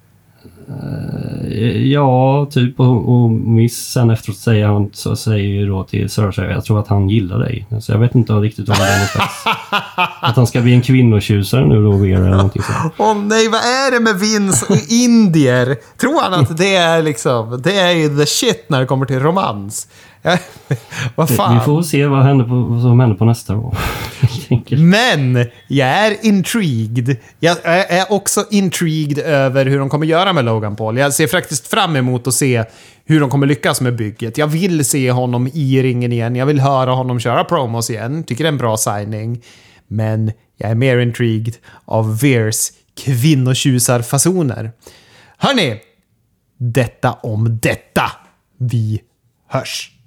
Eh, ja, typ. Och, och Miss sen efteråt säger han så säger ju då till Cersei jag tror att han gillar dig. Så jag vet inte riktigt om det är Att han ska bli en kvinnotjusare nu då, Vera eller någonting sånt. Åh oh, nej, vad är det med Vince och indier? Tror han att det är liksom, det är ju the shit när det kommer till romans? vad fan? Vi får se vad, händer på, vad som händer på nästa år. Men jag är intrigued. Jag är också intrigued över hur de kommer göra med Logan Paul. Jag ser faktiskt fram emot att se hur de kommer lyckas med bygget. Jag vill se honom i ringen igen. Jag vill höra honom köra promos igen. Tycker det är en bra signing. Men jag är mer intrigued av Veers kvinnotjusarfasoner. Hörni! Detta om detta. Vi hörs!